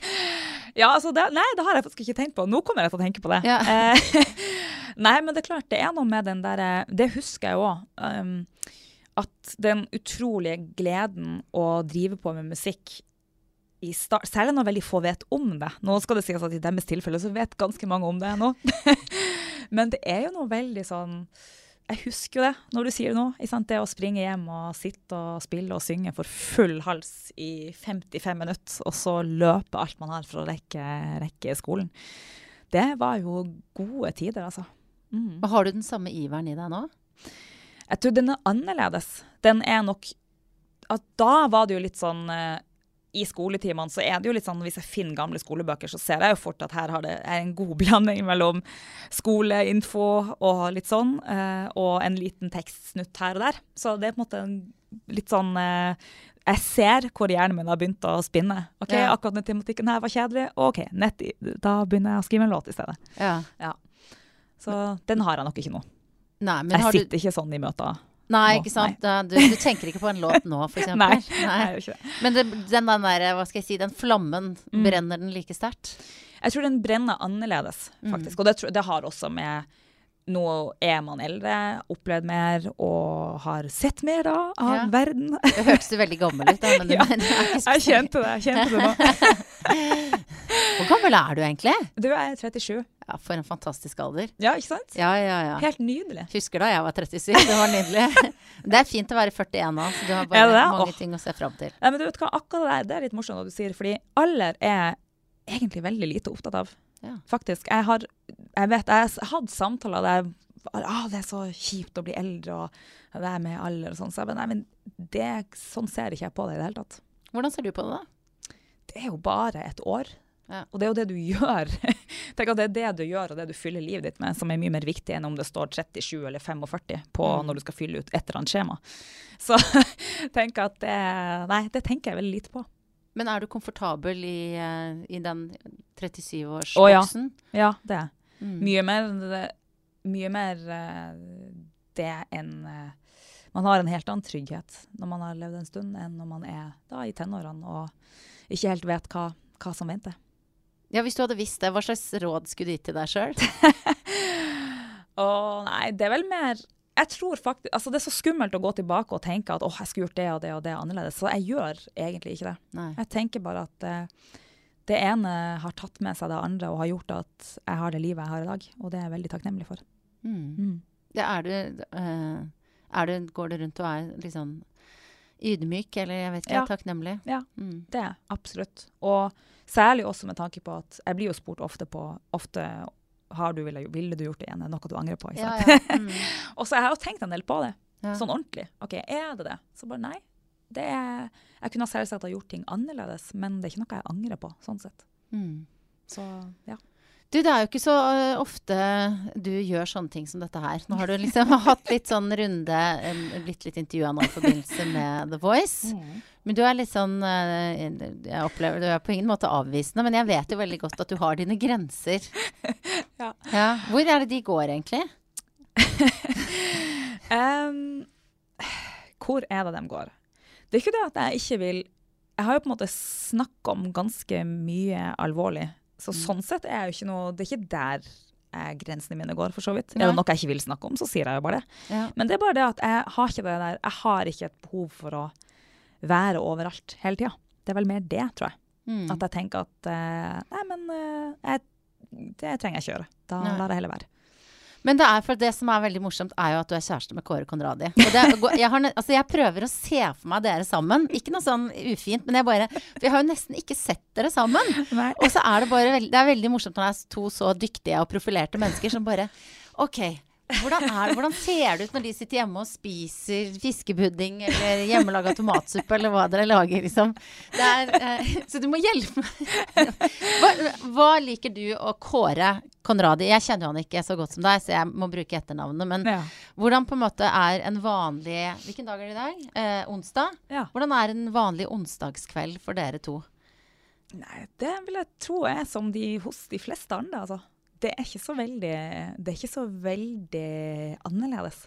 [SPEAKER 2] Ja, altså det, nei, det har jeg faktisk ikke tenkt på. Nå kommer jeg til å tenke på det.
[SPEAKER 1] Ja.
[SPEAKER 2] Eh, nei, men det er klart, det er noe med den derre Det husker jeg òg. Um, at den utrolige gleden å drive på med musikk i start, Særlig når veldig få vet om det. Nå skal det sies at i deres tilfelle så vet ganske mange om det nå. men det er jo noe veldig sånn jeg husker jo det når du sier det nå. Det å springe hjem og sitte og spille og synge for full hals i 55 minutter, og så løpe alt man har for å rekke, rekke skolen. Det var jo gode tider, altså. Mm.
[SPEAKER 1] Har du den samme iveren i deg nå?
[SPEAKER 2] Jeg tror den er annerledes. Den er nok at Da var det jo litt sånn eh, I skoletimene så er det jo litt sånn Hvis jeg finner gamle skolebøker, så ser jeg jo fort at her har det er en god blanding mellom skoleinfo og litt sånn, eh, og en liten tekstsnutt her og der. Så det er på en måte en litt sånn eh, jeg ser hvor hjernen min har begynt å spinne. Ok,
[SPEAKER 1] Ja.
[SPEAKER 2] Akkurat den tematikken her var kjedelig. OK, nett, da begynner jeg å skrive en låt i stedet.
[SPEAKER 1] Ja.
[SPEAKER 2] Så den har jeg nok ikke nå.
[SPEAKER 1] Nei, men
[SPEAKER 2] Jeg
[SPEAKER 1] har du
[SPEAKER 2] sitter ikke sånn i møter.
[SPEAKER 1] Nei, ikke sant. Da, Du, du tenker ikke på en låt nå, eksempel?
[SPEAKER 2] Nei, det.
[SPEAKER 1] Men det, den der, hva skal jeg si, den flammen,
[SPEAKER 2] Mm.
[SPEAKER 1] brenner den like sterkt?
[SPEAKER 2] Jeg tror den brenner annerledes,
[SPEAKER 1] Mm.
[SPEAKER 2] faktisk. Og det, det har også med Nå er man eldre, opplevd mer og har sett mer da, av
[SPEAKER 1] Ja.
[SPEAKER 2] verden.
[SPEAKER 1] Det hørtes veldig gammel ut, da. Men
[SPEAKER 2] Ja,
[SPEAKER 1] ikke
[SPEAKER 2] Jeg kjente det. jeg kjente det nå.
[SPEAKER 1] Hvor gammel er du egentlig?
[SPEAKER 2] Du er 37.
[SPEAKER 1] Ja, For en fantastisk alder.
[SPEAKER 2] Ja, ikke sant?
[SPEAKER 1] Ja, ja, ja.
[SPEAKER 2] Helt nydelig.
[SPEAKER 1] Husker da jeg var 37. Det var nydelig. Det er fint å være 41 nå, så du har bare
[SPEAKER 2] det?
[SPEAKER 1] mange
[SPEAKER 2] oh.
[SPEAKER 1] ting å se fram til.
[SPEAKER 2] Ja, men du vet hva, akkurat det det er litt morsomt når du sier fordi alder er egentlig veldig lite opptatt av.
[SPEAKER 1] Ja.
[SPEAKER 2] Faktisk. Jeg har jeg vet, jeg har hatt samtaler der jeg ah, det er så kjipt å bli eldre og det er med alder og sånn. Så jeg bare, nei, men det, sånn ser ikke jeg på det i det hele tatt.
[SPEAKER 1] Hvordan ser du på det, da?
[SPEAKER 2] det er jo bare et år.
[SPEAKER 1] Ja.
[SPEAKER 2] Og det er jo det du gjør. Tenk at Det er det du gjør, og det du fyller livet ditt med, som er mye mer viktig enn om det står 37 eller 45 på
[SPEAKER 1] Mm.
[SPEAKER 2] når du skal fylle ut et eller annet skjema. Så tenk at det Nei, det tenker jeg veldig lite på.
[SPEAKER 1] Men er du komfortabel i, eh, i den 37-årsboksen?
[SPEAKER 2] Ja, det er
[SPEAKER 1] Mm.
[SPEAKER 2] mye mer Mye mer eh, det enn eh, Man har en helt annen trygghet når man har levd en stund, enn når man er da i tenårene og ikke helt vet hva, hva som venter.
[SPEAKER 1] Ja, hvis du hadde visst det, hva slags råd skulle du gitt til deg sjøl?
[SPEAKER 2] Å nei, det er vel mer jeg tror faktisk, altså Det er så skummelt å gå tilbake og tenke at åh, jeg skulle gjort det og det og det annerledes. Så jeg gjør egentlig ikke det.
[SPEAKER 1] Nei.
[SPEAKER 2] Jeg tenker bare at uh, det ene har tatt med seg det andre og har gjort at jeg har det livet jeg har i dag. Og det er jeg veldig takknemlig for.
[SPEAKER 1] Mm.
[SPEAKER 2] Mm.
[SPEAKER 1] Det er du, uh, er du Går du rundt og er litt sånn ydmyk, eller jeg vet ikke,
[SPEAKER 2] Ja.
[SPEAKER 1] takknemlig?
[SPEAKER 2] Ja.
[SPEAKER 1] Mm.
[SPEAKER 2] Det er absolutt. Og særlig også med tanke på at jeg blir jo spurt ofte på ofte har du, ville, ville du gjort det det noe du angrer på?
[SPEAKER 1] Ja, ja. Mm.
[SPEAKER 2] Og så jeg har jo tenkt en del på det,
[SPEAKER 1] Ja.
[SPEAKER 2] sånn ordentlig. OK, er det det? Så bare nei. Det er, jeg kunne selvsagt ha gjort ting annerledes, men det er ikke noe jeg angrer på, sånn sett.
[SPEAKER 1] Mm.
[SPEAKER 2] Så ja.
[SPEAKER 1] Du, det er jo ikke så ofte du gjør sånne ting som dette her. Nå har du liksom hatt litt sånn runde, blitt litt intervjua nå i forbindelse med The Voice. Men du er litt sånn Jeg opplever du er på ingen måte avvisende, men jeg vet jo veldig godt at du har dine grenser.
[SPEAKER 2] Ja.
[SPEAKER 1] Hvor er det de går, egentlig?
[SPEAKER 2] um, hvor er det de går? Det er ikke det at jeg ikke vil Jeg har jo på en måte snakka om ganske mye alvorlig. Så sånn sett er jeg jo ikke noe Det er ikke der eh, grensene mine går, for så vidt. Er det noe jeg ikke vil snakke om, så sier jeg jo bare det.
[SPEAKER 1] Ja.
[SPEAKER 2] Men det er bare det at jeg har ikke det der Jeg har ikke et behov for å være overalt hele tida. Det er vel mer det, tror jeg.
[SPEAKER 1] Mm.
[SPEAKER 2] At jeg tenker at uh, Nei, men uh, jeg, det trenger jeg ikke gjøre. Da
[SPEAKER 1] Nei.
[SPEAKER 2] lar jeg heller være.
[SPEAKER 1] Men det er for det som er veldig morsomt, er jo at du er kjæreste med Kåre Konradi. Det, jeg, har, altså jeg prøver å se for meg dere sammen. Ikke noe sånn ufint, men jeg bare For jeg har jo nesten ikke sett dere sammen.
[SPEAKER 2] Nei.
[SPEAKER 1] Og så er det bare veld, Det er veldig morsomt når det er to så dyktige og profilerte mennesker som bare OK. Hvordan, er hvordan ser det ut når de sitter hjemme og spiser fiskepudding eller hjemmelaga tomatsuppe eller hva dere lager, liksom? Det er, eh, så du må hjelpe meg. Hva, hva liker du å kåre Conradi? Jeg kjenner jo han ikke så godt som deg, så jeg må bruke etternavnet. Men
[SPEAKER 2] Ja.
[SPEAKER 1] hvordan på en måte er en vanlig Hvilken dag er det i dag? Eh, onsdag?
[SPEAKER 2] Ja.
[SPEAKER 1] Hvordan er en vanlig onsdagskveld for dere to?
[SPEAKER 2] Nei, det vil jeg tro er som de hos de fleste andre, altså. Det er ikke så veldig Det er ikke så veldig annerledes.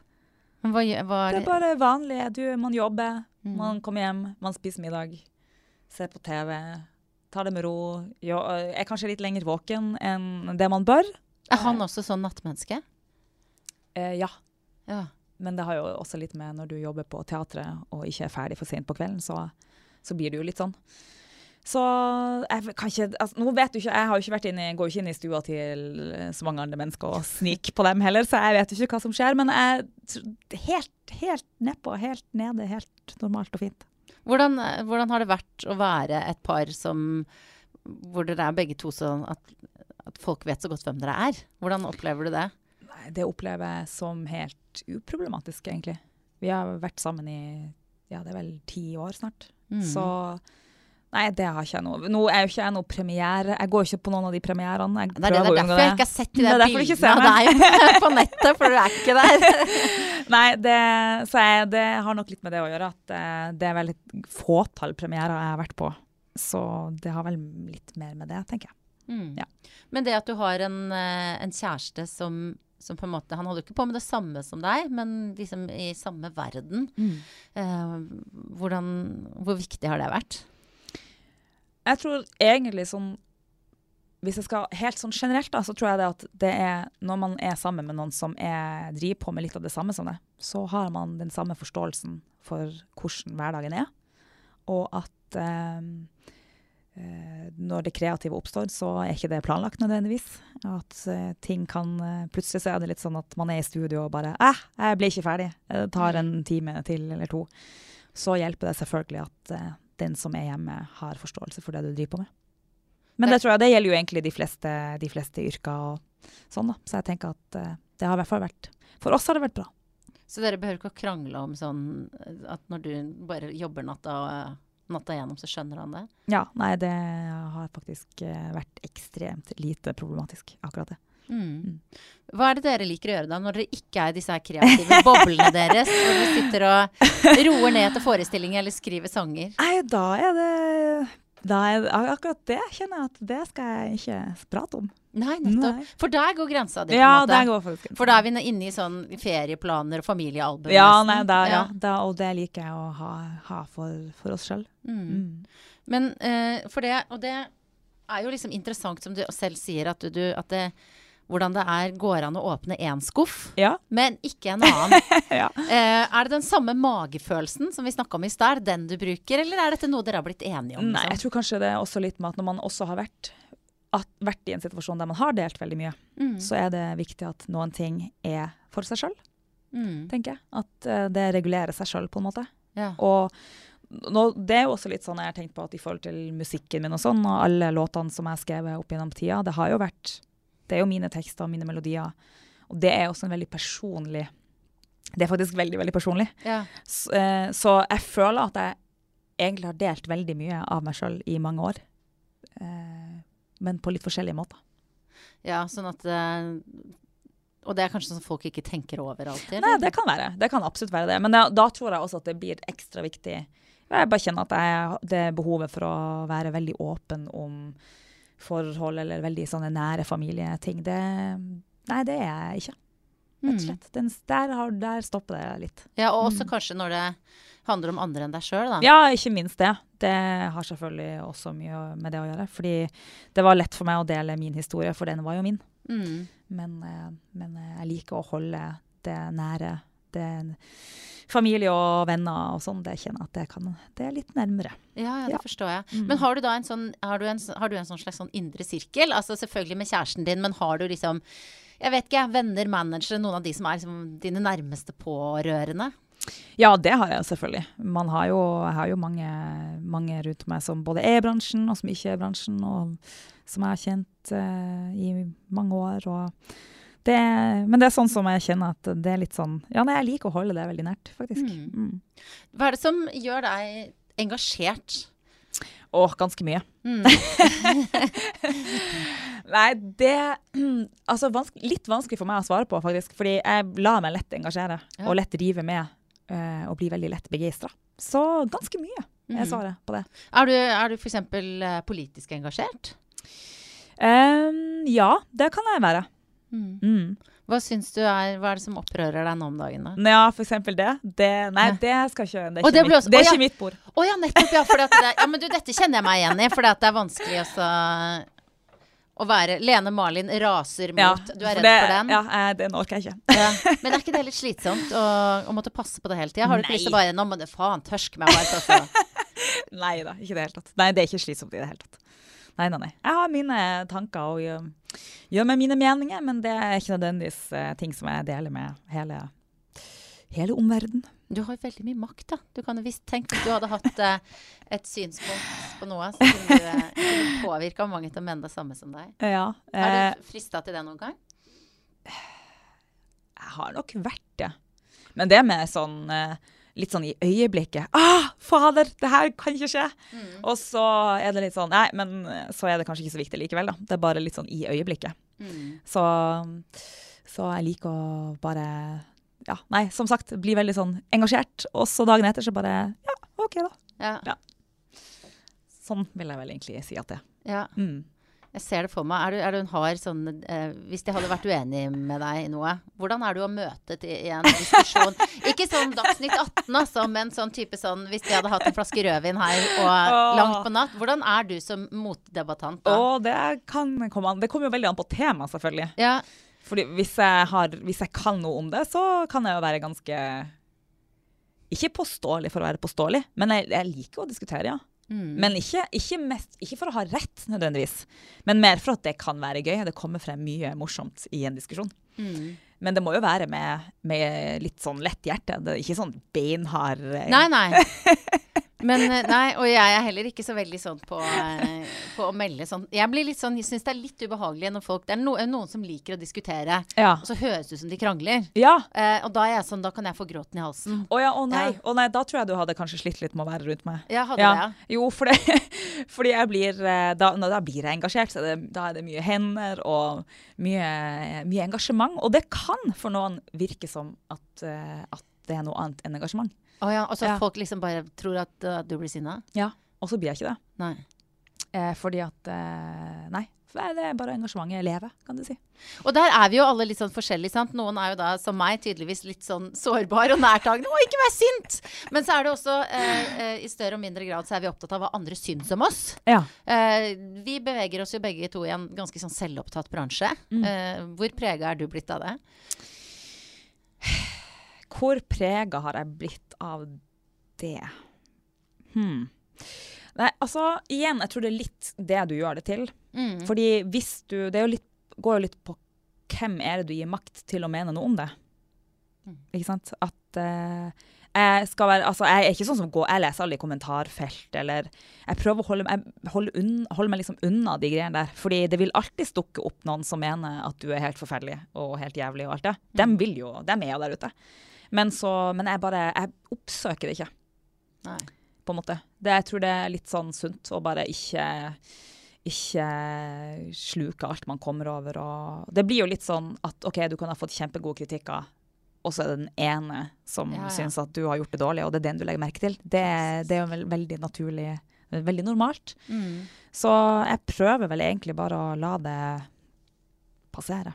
[SPEAKER 1] Men Hva, gjør- hva,
[SPEAKER 2] Det er bare vanlig. Du, man jobber,
[SPEAKER 1] Mm.
[SPEAKER 2] man kommer hjem, man spiser middag, ser på TV, tar det med ro. Jo, er kanskje litt lenger våken enn det man bør.
[SPEAKER 1] er han også sånn nattmenneske?
[SPEAKER 2] Eh, ja.
[SPEAKER 1] Ja.
[SPEAKER 2] Men det har jo også litt med når du jobber på teatret og ikke er ferdig for sent på kvelden, så, så blir det jo litt sånn. Så jeg kan ikke altså, Nå vet du ikke, jeg har jo ikke inne, i- går jo ikke inn i stua til så mange andre mennesker og sniker på dem heller, så jeg vet jo ikke hva som skjer. Men jeg helt, helt nedpå, helt nede, helt normalt og fint.
[SPEAKER 1] Hvordan, eh, hvordan har det vært å være et par som Hvor dere er begge to sånn at, at folk vet så godt hvem dere er? Hvordan opplever du det?
[SPEAKER 2] Nei, det opplever jeg som helt uproblematisk, egentlig. Vi har vært sammen i ja, det er vel ti år snart.
[SPEAKER 1] Mm.
[SPEAKER 2] Så Nei, det har ikke jeg noe Nå er jo ikke jeg noe premiere. Jeg går ikke på noen av de premierene.
[SPEAKER 1] Det er, det, det er derfor jeg ikke har sett de
[SPEAKER 2] er
[SPEAKER 1] der bildene av deg på nettet, for du er ikke der.
[SPEAKER 2] Nei, det, så jeg, det har nok litt med det å gjøre at eh, det er veldig fåtall premierer jeg har vært på. Så det har vel litt mer med det, tenker jeg.
[SPEAKER 1] Mm.
[SPEAKER 2] Ja.
[SPEAKER 1] Men det at du har en, eh, en kjæreste som, som på en måte Han holder ikke på med det samme som deg, men liksom i samme verden. Eh, hvordan, hvor viktig har det vært?
[SPEAKER 2] Jeg tror egentlig sånn Hvis jeg skal helt sånn generelt, da, så tror jeg det at det er når man er sammen med noen som er, driver på med litt av det samme som det, så har man den samme forståelsen for hvordan hverdagen er. Og at eh, eh, når det kreative oppstår, så er ikke det planlagt nødvendigvis. At eh, ting kan eh, Plutselig så er det litt sånn at man er i studio og bare Æh, jeg blir ikke ferdig. Det tar en time til eller to. Så hjelper det selvfølgelig at eh, den som er hjemme, har forståelse for det du driver på med. Men det tror jeg det gjelder jo egentlig de fleste, de fleste yrker og sånn, da. Så jeg tenker at eh, det har i hvert fall vært For oss har det vært bra.
[SPEAKER 1] Så dere behøver ikke å krangle om sånn eh, at når du bare jobber natta, natta igjennom, så skjønner han det?
[SPEAKER 2] Ja, nei, det har faktisk eh, vært ekstremt lite problematisk, akkurat det.
[SPEAKER 1] Mm. Hva er det dere liker å gjøre da, når dere ikke er i disse kreative boblene deres? Hvor dere sitter og roer ned til forestillinger eller skriver sanger?
[SPEAKER 2] Nei, da er det da er, Akkurat det kjenner jeg at det skal jeg ikke prate om.
[SPEAKER 1] Nei, nettopp.
[SPEAKER 2] Nei.
[SPEAKER 1] For der går grensa di,
[SPEAKER 2] Ja,
[SPEAKER 1] der
[SPEAKER 2] går faktisk
[SPEAKER 1] For da er vi inne i sånn ferieplaner og familiealbum.
[SPEAKER 2] Ja, nei, da, ja. Da, og det liker jeg å ha, ha for, for oss sjøl.
[SPEAKER 1] Mm.
[SPEAKER 2] Mm.
[SPEAKER 1] Men uh, for det, og det er jo liksom interessant som du selv sier, at du, du at det hvordan det er, går an å åpne én skuff,
[SPEAKER 2] Ja.
[SPEAKER 1] men ikke en annen.
[SPEAKER 2] ja.
[SPEAKER 1] Eh, er det den samme magefølelsen som vi snakka om i stad, den du bruker, eller er dette noe dere har blitt enige om?
[SPEAKER 2] Nei, jeg
[SPEAKER 1] liksom?
[SPEAKER 2] tror kanskje det er også litt med at når man også har vært, at, vært i en situasjon der man har delt veldig mye,
[SPEAKER 1] Mm.
[SPEAKER 2] så er det viktig at noen ting er for seg sjøl,
[SPEAKER 1] Mm.
[SPEAKER 2] tenker jeg. At uh, det regulerer seg sjøl, på en måte.
[SPEAKER 1] Ja.
[SPEAKER 2] Og nå, det er jo også litt sånn jeg har tenkt på at i forhold til musikken min og sånn, og alle låtene som jeg har skrevet opp gjennom tida, det har jo vært Det er jo mine tekster og mine melodier. Og det er også en veldig personlig Det er faktisk veldig, veldig personlig.
[SPEAKER 1] Ja.
[SPEAKER 2] Så, eh, så jeg føler at jeg egentlig har delt veldig mye av meg sjøl i mange år. Eh, men på litt forskjellige måter.
[SPEAKER 1] ja, sånn at eh, Og det er kanskje sånn folk ikke tenker over alltid?
[SPEAKER 2] Nei, det kan være. Det kan absolutt være det. Men da, da tror jeg også at det blir ekstra viktig. Jeg bare kjenner at jeg, det er behovet for å være veldig åpen om forhold eller veldig sånne nære familieting. Det, nei, det er jeg ikke, rett og
[SPEAKER 1] Mm.
[SPEAKER 2] slett. Den, der, har, der stopper det litt.
[SPEAKER 1] Ja, og også
[SPEAKER 2] Mm.
[SPEAKER 1] kanskje når det handler om andre enn deg sjøl, da.
[SPEAKER 2] Ja, ikke minst det. Det har selvfølgelig også mye med det å gjøre. Fordi det var lett for meg å dele min historie, for den var jo min.
[SPEAKER 1] Mm.
[SPEAKER 2] Men, eh, men eh, jeg liker å holde det nære. Det familie og venner og sånn, det kjenner jeg at det, kan, det er litt nærmere.
[SPEAKER 1] Ja, ja, det
[SPEAKER 2] Ja.
[SPEAKER 1] forstår jeg.
[SPEAKER 2] Mm.
[SPEAKER 1] Men har du da en sånn, har du en, har du en sånn slags sånn indre sirkel? Altså selvfølgelig med kjæresten din, men har du liksom jeg vet ikke, venner, managere, noen av de som er liksom dine nærmeste pårørende?
[SPEAKER 2] Ja, det har jeg selvfølgelig. Man har jo, jeg har jo mange, mange rundt meg som både er i bransjen, og som ikke er i bransjen, og som jeg har kjent uh, i mange år. Og det, men det er sånn som jeg kjenner at det er litt sånn Ja, nei, jeg liker å holde det veldig nært, faktisk.
[SPEAKER 1] Mm.
[SPEAKER 2] Mm.
[SPEAKER 1] Hva er det som gjør deg engasjert?
[SPEAKER 2] Å, ganske mye.
[SPEAKER 1] Mm.
[SPEAKER 2] Nei, det Altså, vanske, litt vanskelig for meg å svare på, faktisk. Fordi jeg lar meg lett engasjere,
[SPEAKER 1] Ja.
[SPEAKER 2] og lett rive med, eh, og blir veldig lett begeistra. Så ganske mye er
[SPEAKER 1] Mm.
[SPEAKER 2] svaret på det.
[SPEAKER 1] Er du, er du f.eks. Uh, politisk engasjert?
[SPEAKER 2] Um, ja, det kan jeg være.
[SPEAKER 1] Mm.
[SPEAKER 2] Mm.
[SPEAKER 1] Hva syns du er, hva er det som opprører deg nå om dagen? da?
[SPEAKER 2] Ja, for eksempel det. det nei,
[SPEAKER 1] Ja.
[SPEAKER 2] det skal ikke Det er, ikke,
[SPEAKER 1] det
[SPEAKER 2] mitt,
[SPEAKER 1] også-
[SPEAKER 2] det er
[SPEAKER 1] ja.
[SPEAKER 2] ikke mitt bord.
[SPEAKER 1] Å ja, nettopp. Ja, det, ja, men du, dette kjenner jeg meg igjen i. For det er vanskelig også å være Lene Malin raser mot
[SPEAKER 2] Ja,
[SPEAKER 1] Du er redd for den?
[SPEAKER 2] Ja, det den orker jeg ikke.
[SPEAKER 1] Men er ikke det litt slitsomt å, å måtte passe på det hele tida? Har du ikke lyst til å bare Nå må du faen tørske meg altså.
[SPEAKER 2] Nei da, ikke i det hele tatt. Nei, det er ikke slitsomt i det hele tatt. Nei, nei, nei. Jeg har mine tanker og gjør, gjør meg mine meninger, men det er ikke nødvendigvis eh, ting som jeg deler med hele, hele omverdenen.
[SPEAKER 1] Du har veldig mye makt, da. Du kan jo visst tenke at du hadde hatt eh, et synspunkt på noe, som kunne du eh, påvirka mange til å mene det samme som deg.
[SPEAKER 2] Ja. eh, har
[SPEAKER 1] du frista til det noen gang?
[SPEAKER 2] jeg har nok vært det. Men det med sånn eh, Litt sånn i øyeblikket. Ah, fader, det her kan ikke skje!
[SPEAKER 1] Mm.
[SPEAKER 2] Og så er det litt sånn Nei, men så er det kanskje ikke så viktig likevel, da. Det er bare litt sånn i øyeblikket.
[SPEAKER 1] Mm.
[SPEAKER 2] Så, så jeg liker å bare Ja, nei, som sagt, bli veldig sånn engasjert. Og så dagen etter så bare Ja, OK, da.
[SPEAKER 1] Ja.
[SPEAKER 2] Ja. Sånn vil jeg vel egentlig si at det er.
[SPEAKER 1] ja.
[SPEAKER 2] Mm.
[SPEAKER 1] Jeg ser det for meg. Er du, er du en hard sånn eh, Hvis de hadde vært uenig med deg i noe, hvordan er du å møte til, i en diskusjon? Ikke sånn Dagsnytt 18, altså, men sånn type sånn hvis de hadde hatt en flaske rødvin her og
[SPEAKER 2] Åh.
[SPEAKER 1] langt på natt. Hvordan er du som motdebattant da?
[SPEAKER 2] Åh, det kan komme an Det kommer jo veldig an på tema, selvfølgelig.
[SPEAKER 1] Ja,
[SPEAKER 2] Fordi hvis jeg, har, hvis jeg kan noe om det, så kan jeg jo være ganske Ikke påståelig for å være påståelig, men jeg, jeg liker å diskutere, ja.
[SPEAKER 1] Mm.
[SPEAKER 2] Men ikke, ikke, mest, ikke for å ha rett, nødvendigvis. Men mer for at det kan være gøy. Det kommer frem mye morsomt i en diskusjon.
[SPEAKER 1] mm.
[SPEAKER 2] Men det må jo være med, med litt sånn lett hjerte. Det er ikke sånn beinhard eh,
[SPEAKER 1] Nei, nei. Men eh, nei, og jeg er heller ikke så veldig sånn på, eh, på å melde sånn Jeg blir litt sånn, jeg syns det er litt ubehagelig når folk Det er no, noen som liker å diskutere,
[SPEAKER 2] Ja.
[SPEAKER 1] og så høres det ut som de krangler.
[SPEAKER 2] ja.
[SPEAKER 1] Eh, og da er jeg sånn, da kan jeg få gråten i halsen.
[SPEAKER 2] Å ja, å nei.
[SPEAKER 1] Ja.
[SPEAKER 2] Å nei. Da tror jeg du hadde kanskje slitt litt med å være rundt meg.
[SPEAKER 1] Ja, hadde
[SPEAKER 2] Ja.
[SPEAKER 1] det.
[SPEAKER 2] Jo, for det, fordi jeg blir eh, da, når da blir jeg engasjert. Så det, da er det mye hender og mye, mye engasjement. Og det kan for noen virke som at, at det er noe annet enn engasjement.
[SPEAKER 1] Å ja, og så
[SPEAKER 2] Ja.
[SPEAKER 1] folk liksom bare tror at uh, du blir sinna?
[SPEAKER 2] Ja. Og så blir jeg ikke det.
[SPEAKER 1] Nei.
[SPEAKER 2] Eh, fordi at eh, Nei. Det er bare engasjementet lever, kan du si.
[SPEAKER 1] Og der er vi jo alle litt sånn forskjellige, sant. Noen er jo da, som meg, tydeligvis litt sånn sårbar og nærtagende. Å, ikke vær sint! Men så er det også, eh, eh, i større og mindre grad, så er vi opptatt av hva andre syns om oss.
[SPEAKER 2] Ja.
[SPEAKER 1] Eh, vi beveger oss jo begge to i en ganske sånn selvopptatt bransje. Eh, hvor prega er du blitt av det?
[SPEAKER 2] Hvor prega har jeg blitt av det? Hmm. Nei, altså, igjen, jeg tror det er litt det du gjør det til.
[SPEAKER 1] Mm.
[SPEAKER 2] Fordi hvis du Det er jo litt, går jo litt på hvem er det du gir makt til å mene noe om det.
[SPEAKER 1] Mm.
[SPEAKER 2] Ikke sant? At uh, jeg skal være Altså, jeg er ikke sånn som går Jeg leser alle i kommentarfelt, eller Jeg prøver å holde, jeg holde, unn, holde, meg liksom unna de greiene der. Fordi det vil alltid dukke opp noen som mener at du er helt forferdelig og helt jævlig og alt det. Dem vil jo Dem er jo der ute. Men så Men jeg bare Jeg oppsøker det ikke
[SPEAKER 1] Nei.
[SPEAKER 2] på en måte. Det, jeg tror det er litt sånn sunt å bare ikke ikke sluke alt man kommer over. Og det blir jo litt sånn at OK, du kan ha fått kjempegode kritikker, og så er det den ene som
[SPEAKER 1] Ja, ja.
[SPEAKER 2] syns at du har gjort det dårlig, og det er den du legger merke til. Det, det er jo vel, veldig naturlig, veldig normalt.
[SPEAKER 1] Mm.
[SPEAKER 2] Så jeg prøver vel egentlig bare å la det passere.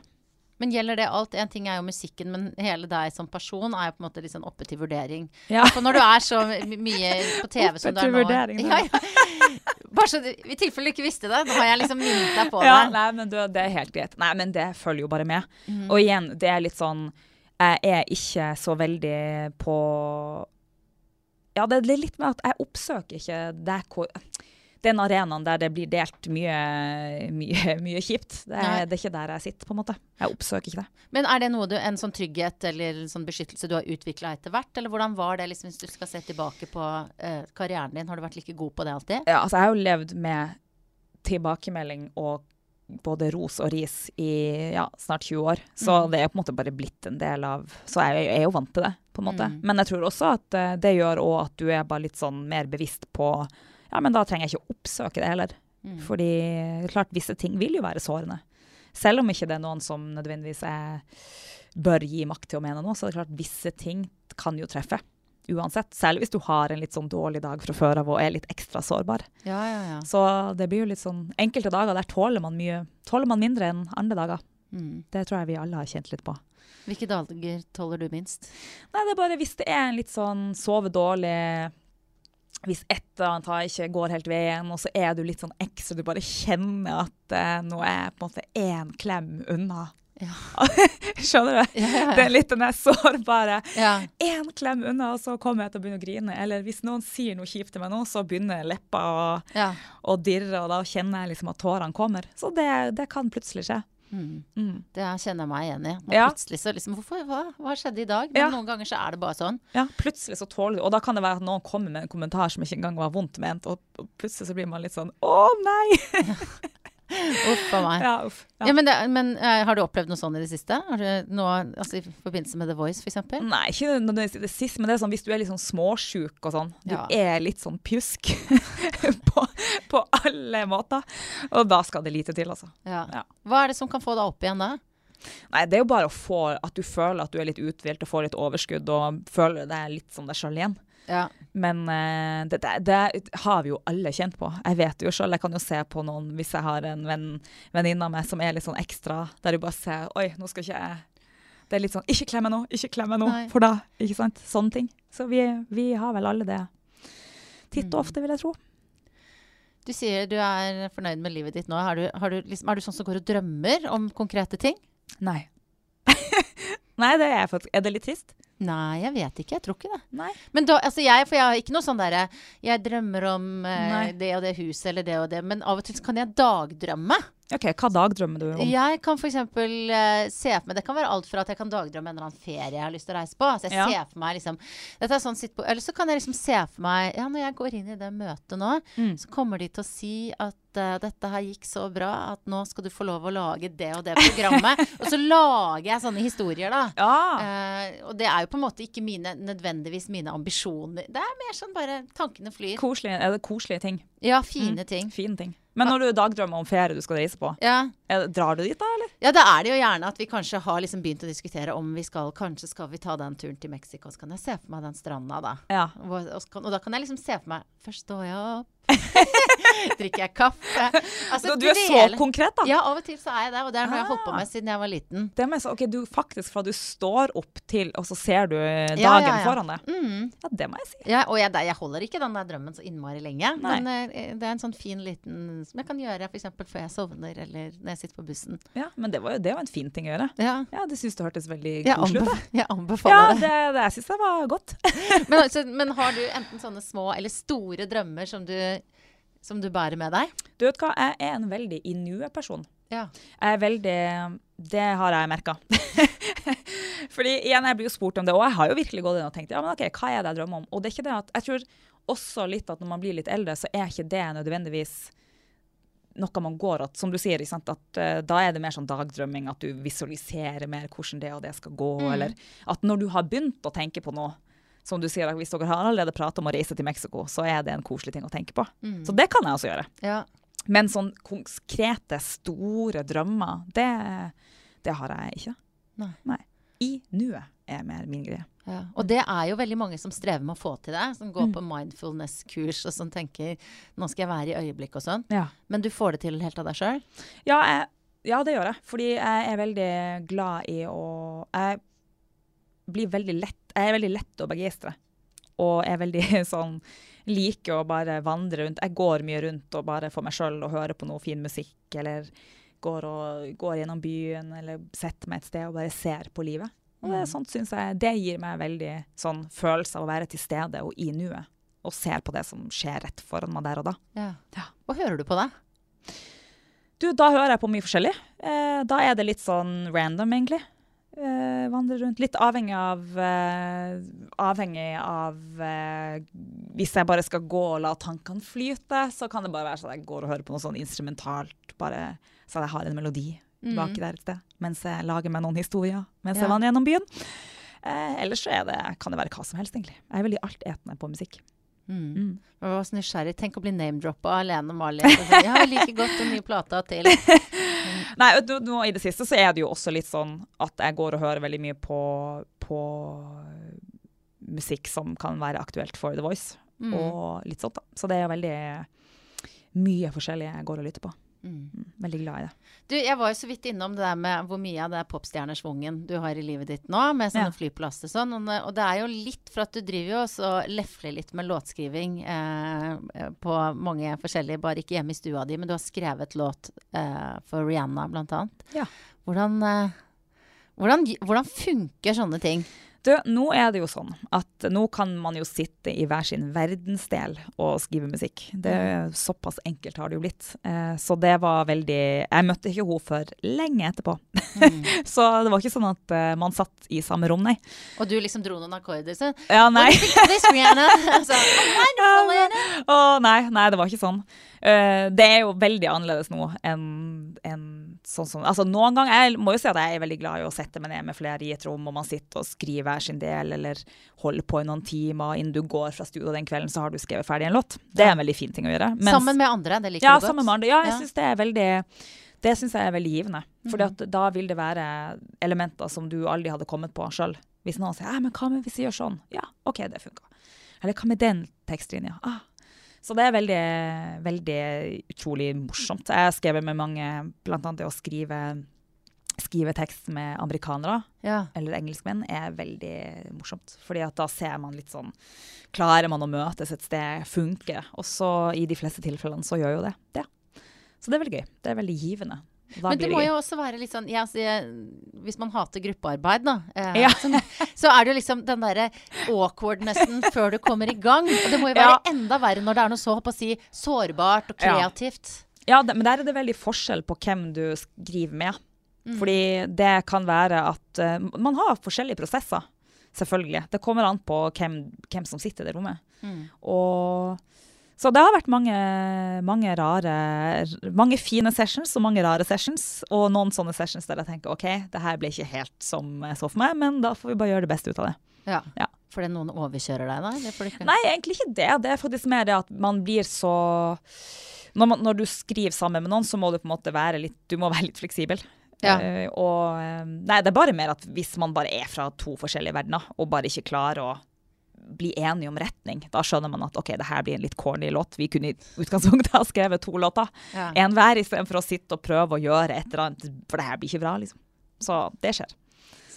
[SPEAKER 1] Men gjelder det alt? En ting er jo musikken, men hele deg som person er jo på en måte sånn oppe til vurdering.
[SPEAKER 2] Ja.
[SPEAKER 1] For når du er så mye på TV som du er nå Oppe til
[SPEAKER 2] vurdering,
[SPEAKER 1] ja, ja. Bare så du, I tilfelle du ikke visste det, nå har jeg liksom minnet deg på
[SPEAKER 2] Ja,
[SPEAKER 1] det.
[SPEAKER 2] nei, men det, det er helt greit. Nei, men det følger jo bare med.
[SPEAKER 1] Mm.
[SPEAKER 2] Og igjen, det er litt sånn Jeg er ikke så veldig på Ja, det er litt med at jeg oppsøker ikke hvor den arenaen der det blir delt mye, mye, mye kjipt. Det er, det er ikke der jeg sitter, på en måte. Jeg oppsøker ikke det.
[SPEAKER 1] Men er det noe du, en sånn trygghet eller en sånn beskyttelse du har utvikla etter hvert? Eller hvordan var det liksom, hvis du skal se tilbake på uh, karrieren din? Har du vært like god på det alltid?
[SPEAKER 2] Ja, altså, jeg har jo levd med tilbakemelding og både ros og ris i ja, snart 20 år. Så
[SPEAKER 1] Mm.
[SPEAKER 2] det er på en måte bare blitt en del av Så jeg, jeg er jo vant til det, på en måte.
[SPEAKER 1] Mm.
[SPEAKER 2] Men jeg tror også at uh, det gjør òg at du er bare litt sånn mer bevisst på Ja, men da trenger jeg ikke å oppsøke det heller.
[SPEAKER 1] Mm.
[SPEAKER 2] Fordi klart, visse ting vil jo være sårende. Selv om ikke det er noen som nødvendigvis er, bør gi makt til å mene noe, så er det klart visse ting kan jo treffe. Uansett. Selv hvis du har en litt sånn dårlig dag fra før av og er litt ekstra sårbar.
[SPEAKER 1] Ja, ja, ja.
[SPEAKER 2] Så det blir jo litt sånn Enkelte dager der tåler man mye Tåler man mindre enn andre dager.
[SPEAKER 1] Mm.
[SPEAKER 2] Det tror jeg vi alle har kjent litt på.
[SPEAKER 1] Hvilke dager tåler du minst?
[SPEAKER 2] Nei, det er bare hvis det er en litt sånn sove dårlig Hvis et eller annet har ikke går helt veien, og så er du litt sånn ekstra Du bare kjenner at eh, nå er jeg på en måte én klem unna.
[SPEAKER 1] Ja.
[SPEAKER 2] Skjønner du?
[SPEAKER 1] Ja, ja,
[SPEAKER 2] Det er litt den der sårbare. Én klem unna, og så kommer jeg til å begynne å grine. Eller hvis noen sier noe kjipt til meg nå, så begynner leppa å, å dirre, og da kjenner jeg liksom at tårene kommer. Så det, det kan plutselig skje.
[SPEAKER 1] Mm.
[SPEAKER 2] Mm.
[SPEAKER 1] Det kjenner jeg meg igjen i.
[SPEAKER 2] Ja.
[SPEAKER 1] Plutselig så liksom Hvorfor? Hva, hva skjedde i dag? Men
[SPEAKER 2] Ja.
[SPEAKER 1] noen ganger så er det bare sånn.
[SPEAKER 2] Ja, plutselig så tåler du Og da kan det være at noen kommer med en kommentar som ikke engang var vondt ment, og, og plutselig så blir man litt sånn Å, nei!
[SPEAKER 1] Uff a meg.
[SPEAKER 2] Ja, uff.
[SPEAKER 1] Ja,
[SPEAKER 2] Ja.
[SPEAKER 1] men det, men uh, har du opplevd noe sånn i det siste? Har du noe, altså I forbindelse med The Voice, f.eks.?
[SPEAKER 2] Nei, ikke nødvendigvis i det siste, men det er sånn hvis du er litt sånn småsjuk og sånn. Du er litt sånn pjusk på, på alle måter. Og da skal det lite til, altså.
[SPEAKER 1] Ja.
[SPEAKER 2] Ja.
[SPEAKER 1] Hva er det som kan få deg opp igjen da?
[SPEAKER 2] Nei, det er jo bare få at du føler at du er litt uthvilt og får litt overskudd og føler deg litt som deg sjøl igjen.
[SPEAKER 1] Ja.
[SPEAKER 2] Men uh, det, det, det har vi jo alle kjent på. Jeg vet jo sjøl, jeg kan jo se på noen hvis jeg har en venn, venninne av meg som er litt sånn ekstra, der du bare ser Oi, nå skal ikke jeg Det er litt sånn Ikke klem meg nå, ikke klem meg nå, for da Ikke sant? Sånne ting. Så vi, vi har vel alle det titt
[SPEAKER 1] Mm.
[SPEAKER 2] og ofte, vil jeg tro.
[SPEAKER 1] Du sier du er fornøyd med livet ditt nå. Har du, har du liksom, er du sånn som går og drømmer om konkrete ting?
[SPEAKER 2] Nei. Nei, det er faktisk. Er det litt trist?
[SPEAKER 1] Nei, jeg vet ikke. Jeg tror ikke det.
[SPEAKER 2] Nei.
[SPEAKER 1] Men da, altså jeg, for jeg har ikke noe sånn derre Jeg drømmer om eh, det og det huset eller det og det, men av og til kan jeg dagdrømme.
[SPEAKER 2] OK, hva dagdrømmer du om?
[SPEAKER 1] Jeg kan f.eks. Uh, se for meg Det kan være alt fra at jeg kan dagdrømme en eller annen ferie jeg har lyst til å reise på. Altså jeg
[SPEAKER 2] Ja.
[SPEAKER 1] ser for meg liksom dette er sånn sitt på, Eller så kan jeg liksom se for meg Ja, når jeg går inn i det møtet nå,
[SPEAKER 2] Mm.
[SPEAKER 1] så kommer de til å si at eh, dette her gikk så bra at nå skal du få lov å lage det og det programmet. og så lager jeg sånne historier, da.
[SPEAKER 2] Ja.
[SPEAKER 1] Uh, og det er jo på en måte ikke mine, nødvendigvis mine ambisjoner. Det er mer sånn bare tankene flyr.
[SPEAKER 2] Koselig, er det koselige ting?
[SPEAKER 1] Ja, fine
[SPEAKER 2] Mm.
[SPEAKER 1] ting.
[SPEAKER 2] Fine ting. Men når du dagdrømmer om ferie du skal reise på,
[SPEAKER 1] Ja.
[SPEAKER 2] drar du dit da, eller?
[SPEAKER 1] ja, da er det jo gjerne at vi kanskje har liksom begynt å diskutere om vi skal Kanskje skal vi ta den turen til Mexico, så kan jeg se for meg den stranda, da.
[SPEAKER 2] Ja.
[SPEAKER 1] Og, og, og da kan jeg liksom se for meg Først står jeg opp, Drikker jeg kaffe? Altså,
[SPEAKER 2] du er så konkret, da.
[SPEAKER 1] Ja, av og til så er jeg det, og det er noe jeg har holdt på
[SPEAKER 2] Ah.
[SPEAKER 1] med siden jeg var liten.
[SPEAKER 2] Det med så, ok, du faktisk Fra du står opp til, og så ser du dagen
[SPEAKER 1] Ja, ja, ja.
[SPEAKER 2] foran deg.
[SPEAKER 1] Mm.
[SPEAKER 2] Ja, det må jeg si.
[SPEAKER 1] Ja, og jeg, jeg holder ikke den der drømmen så innmari lenge.
[SPEAKER 2] Nei.
[SPEAKER 1] Men eh, det er en sånn fin liten som jeg kan gjøre f.eks. før jeg sovner, eller når jeg sitter på bussen.
[SPEAKER 2] Ja, Men det var jo det var en fin ting å gjøre.
[SPEAKER 1] Ja,
[SPEAKER 2] Ja, det syns du hørtes veldig
[SPEAKER 1] jeg,
[SPEAKER 2] koselig ut.
[SPEAKER 1] jeg
[SPEAKER 2] Ja,
[SPEAKER 1] anbefaler
[SPEAKER 2] det,
[SPEAKER 1] det.
[SPEAKER 2] det jeg syns det var godt.
[SPEAKER 1] Men, altså, men har du enten sånne små eller store drømmer som du, som du bærer med deg?
[SPEAKER 2] Du vet hva, jeg er en veldig i nuet-person.
[SPEAKER 1] Ja.
[SPEAKER 2] Jeg er veldig Det har jeg merka. Fordi igjen, jeg blir jo spurt om det, og jeg har jo virkelig gått inn og tenkt ja, men ok, hva er det jeg drømmer om? Og det er ikke det at Jeg tror også litt at når man blir litt eldre, så er ikke det nødvendigvis noe man går at, som du sier, sant? at uh, da er det mer sånn dagdrømming, at du visualiserer mer hvordan det og det skal gå,
[SPEAKER 1] Mm.
[SPEAKER 2] eller at når du har begynt å tenke på noe, som du sier, hvis dere har allerede pratet om å reise til Mexico, så er det en koselig ting å tenke på.
[SPEAKER 1] Mm.
[SPEAKER 2] Så det kan jeg også gjøre.
[SPEAKER 1] ja.
[SPEAKER 2] Men sånn konkrete, store drømmer, det, det har jeg ikke.
[SPEAKER 1] Nei.
[SPEAKER 2] I nuet er mer min greie.
[SPEAKER 1] Ja. Og det er jo veldig mange som strever med å få til det. Som går
[SPEAKER 2] Mm.
[SPEAKER 1] på mindfulness-kurs og som tenker nå skal jeg være i øyeblikk og sånn.
[SPEAKER 2] Ja,
[SPEAKER 1] Men du får det til helt av deg sjøl?
[SPEAKER 2] ja, ja det gjør jeg. Fordi jeg er veldig glad i å Jeg blir veldig lett Jeg er veldig lett å begeistre. Og er veldig sånn Liker å bare vandre rundt. Jeg går mye rundt og bare for meg sjøl og hører på noe fin musikk, eller går, og, går gjennom byen, eller setter meg et sted og bare ser på livet. Og det,
[SPEAKER 1] Mm.
[SPEAKER 2] sånt synes jeg, det gir meg veldig sånn følelse av å være til stede og i nuet. Og ser på det som skjer rett foran meg der og da.
[SPEAKER 1] Ja.
[SPEAKER 2] Ja.
[SPEAKER 1] Hva hører du på da?
[SPEAKER 2] Du, da hører jeg på mye forskjellig. Eh, da er det litt sånn random, egentlig. Eh, vandre rundt. Litt avhengig av uh, Avhengig av uh, Hvis jeg bare skal gå og la tankene flyte, så kan det bare være sånn at jeg går og hører på noe sånn instrumentalt, bare så jeg har en melodi baki der et sted, mens jeg lager meg noen historier mens
[SPEAKER 1] Ja.
[SPEAKER 2] jeg vandrer gjennom byen. Ellers så det, kan det være hva som helst, egentlig. Jeg er veldig altetende på musikk.
[SPEAKER 1] Mm.
[SPEAKER 2] Mm.
[SPEAKER 1] Jeg var så nysgjerrig. Tenk å bli name-droppa Lene Jeg har like Ja, jeg liker godt den nye plata til
[SPEAKER 2] Nei, nå, nå I det siste så er det jo også litt sånn at jeg går og hører veldig mye på, på musikk som kan være aktuelt for The Voice,
[SPEAKER 1] Mm.
[SPEAKER 2] og litt sånt. da. Så det er veldig mye forskjellig jeg går og lytter på.
[SPEAKER 1] Mm.
[SPEAKER 2] Mm, veldig glad i det.
[SPEAKER 1] Du, jeg var jo så vidt innom det der med hvor mye av det popstjernesvungen du har i livet ditt nå, med sånne
[SPEAKER 2] Ja.
[SPEAKER 1] flyplass og sånn. Og, og det er jo litt for at du driver jo også og lefler litt med låtskriving eh, på mange forskjellige, bare ikke hjemme i stua di, men du har skrevet låt eh, for Rihanna blant annet.
[SPEAKER 2] Ja.
[SPEAKER 1] Hvordan, eh, hvordan, hvordan funker sånne ting?
[SPEAKER 2] Du, nå er det jo sånn at nå kan man jo sitte i hver sin verdensdel og skrive musikk. Det er Såpass enkelt har det jo blitt. Eh, så det var veldig Jeg møtte ikke henne før lenge etterpå.
[SPEAKER 1] Mm.
[SPEAKER 2] Så det var ikke sånn at eh, man satt i samme rom, nei.
[SPEAKER 1] Og du liksom dro noen akkorder, så
[SPEAKER 2] Ja, nei.
[SPEAKER 1] This, Rihanna? Så, oh,
[SPEAKER 2] nei, nei, det var ikke sånn. Eh, det er jo veldig annerledes nå enn enn sånn som Altså noen ganger Jeg må jo si at jeg er veldig glad i å sette meg ned med flere i et rom, og man sitter og skriver hver sin del, eller holder på i noen timer. Innen du går fra studio den kvelden, så har du skrevet ferdig en låt. Det er en veldig fin ting å gjøre. Mens-
[SPEAKER 1] Sammen med andre, det liker
[SPEAKER 2] ja,
[SPEAKER 1] du godt?
[SPEAKER 2] sammen med andre. Ja, jeg
[SPEAKER 1] Ja.
[SPEAKER 2] synes det er veldig det synes jeg er veldig givende. Fordi
[SPEAKER 1] Mhm.
[SPEAKER 2] da vil det være elementer som du aldri hadde kommet på sjøl. Hvis noen sier «Ja, men 'hva med hvis vi gjør sånn'? Ja, OK, det funka. Eller 'hva med den tekstlinja'? Ah. Så det er veldig, veldig utrolig morsomt. Jeg har skrevet med mange, annet det å skrive, skrive tekst med amerikanere
[SPEAKER 1] Ja.
[SPEAKER 2] eller engelskmenn er veldig morsomt. Fordi at da ser man litt sånn Klarer man å møtes et sted? Funker? Og så i de fleste tilfellene så gjør jo det det. Så det er veldig gøy. Det er veldig givende. Da
[SPEAKER 1] Men det må jo også være litt sånn ja, så jeg, Hvis man hater gruppearbeid, da, eh,
[SPEAKER 2] Ja.
[SPEAKER 1] så, så er det jo liksom den derre awkwardnessen før du kommer i gang. Og det må jo være enda verre når det er noe så si, sårbart og kreativt.
[SPEAKER 2] Ja, det, men der er det veldig forskjell på hvem du skriver med.
[SPEAKER 1] Mm.
[SPEAKER 2] Fordi det kan være at uh, man har forskjellige prosesser, selvfølgelig. Det kommer an på hvem, hvem som sitter i det rommet.
[SPEAKER 1] Mm.
[SPEAKER 2] Og, så det har vært mange, mange rare Mange fine sessions og mange rare sessions. Og noen sånne sessions der jeg tenker OK, det her ble ikke helt som jeg så for meg, men da får vi bare gjøre det beste ut av det.
[SPEAKER 1] Ja.
[SPEAKER 2] Ja.
[SPEAKER 1] Fordi noen overkjører deg, da? Ikke?
[SPEAKER 2] Nei, egentlig ikke det. Det er faktisk mer det at man blir så når, man, når du skriver sammen med noen, så må du på en måte være litt Du må være litt fleksibel.
[SPEAKER 1] Ja.
[SPEAKER 2] Uh, og eh, Nei, det er bare mer at hvis man bare er fra to forskjellige verdener, og bare ikke klarer å bli enige om retning. Da skjønner man at ok, det her blir en litt corny låt. Vi kunne i utgangspunktet ha skrevet to låter.
[SPEAKER 1] Ja.
[SPEAKER 2] En hver, istedenfor å sitte og prøve å gjøre et eller annet, for det her blir ikke bra, liksom. Så det skjer.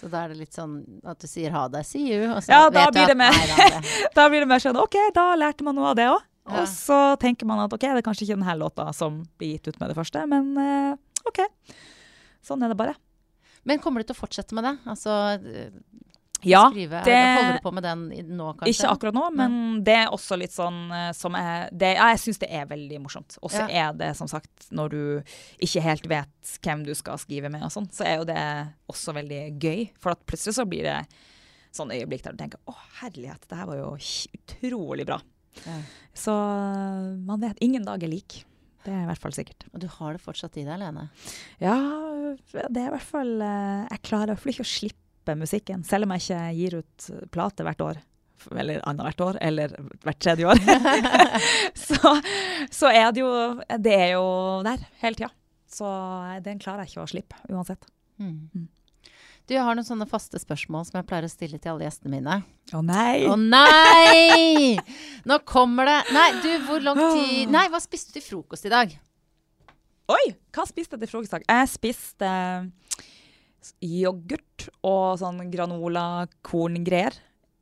[SPEAKER 1] Så da er det litt sånn at du sier ha det, see you, og så
[SPEAKER 2] Ja,
[SPEAKER 1] vet du
[SPEAKER 2] blir
[SPEAKER 1] at
[SPEAKER 2] det mer-
[SPEAKER 1] er.
[SPEAKER 2] Da blir det mer sånn OK, da lærte man noe av det òg.
[SPEAKER 1] Ja.
[SPEAKER 2] Og så tenker man at OK, det er kanskje ikke denne låta som blir gitt ut med det første, men uh, OK. Sånn er det bare.
[SPEAKER 1] Men kommer du til å fortsette med det? Altså
[SPEAKER 2] Ja,
[SPEAKER 1] skrive
[SPEAKER 2] det-
[SPEAKER 1] Holder du på med den nå, kanskje?
[SPEAKER 2] Ikke akkurat nå, men det er også litt sånn eh, som er det, ja, Jeg syns det er veldig morsomt. Og så
[SPEAKER 1] Ja.
[SPEAKER 2] er det som sagt, når du ikke helt vet hvem du skal skrive med, og sånn, så er jo det også veldig gøy. For at plutselig så blir det sånn øyeblikk der du tenker å herlighet, det her var jo utrolig bra.
[SPEAKER 1] Ja.
[SPEAKER 2] Så eh, man vet ingen dag er lik. Det er i hvert fall sikkert.
[SPEAKER 1] Og du har det fortsatt i deg, Lene?
[SPEAKER 2] Ja, det er i hvert fall eh, Jeg klarer i hvert fall ikke å slippe musikken, selv om jeg ikke gir ut plate hvert år. Eller annethvert år, eller hvert tredje år. så, så er det jo Det er jo der hele tida. Så den klarer jeg ikke å slippe, uansett.
[SPEAKER 1] Mm.
[SPEAKER 2] Mm.
[SPEAKER 1] Du, jeg har noen sånne faste spørsmål som jeg pleier å stille til alle gjestene mine.
[SPEAKER 2] Å nei!
[SPEAKER 1] Å nei! Nå kommer det Nei, du, hvor lang tid Nei, hva spiste du til frokost i dag?
[SPEAKER 2] Oi! Hva spiste jeg til frokost i dag? Jeg spiste yoghurt og sånn granola-korngreier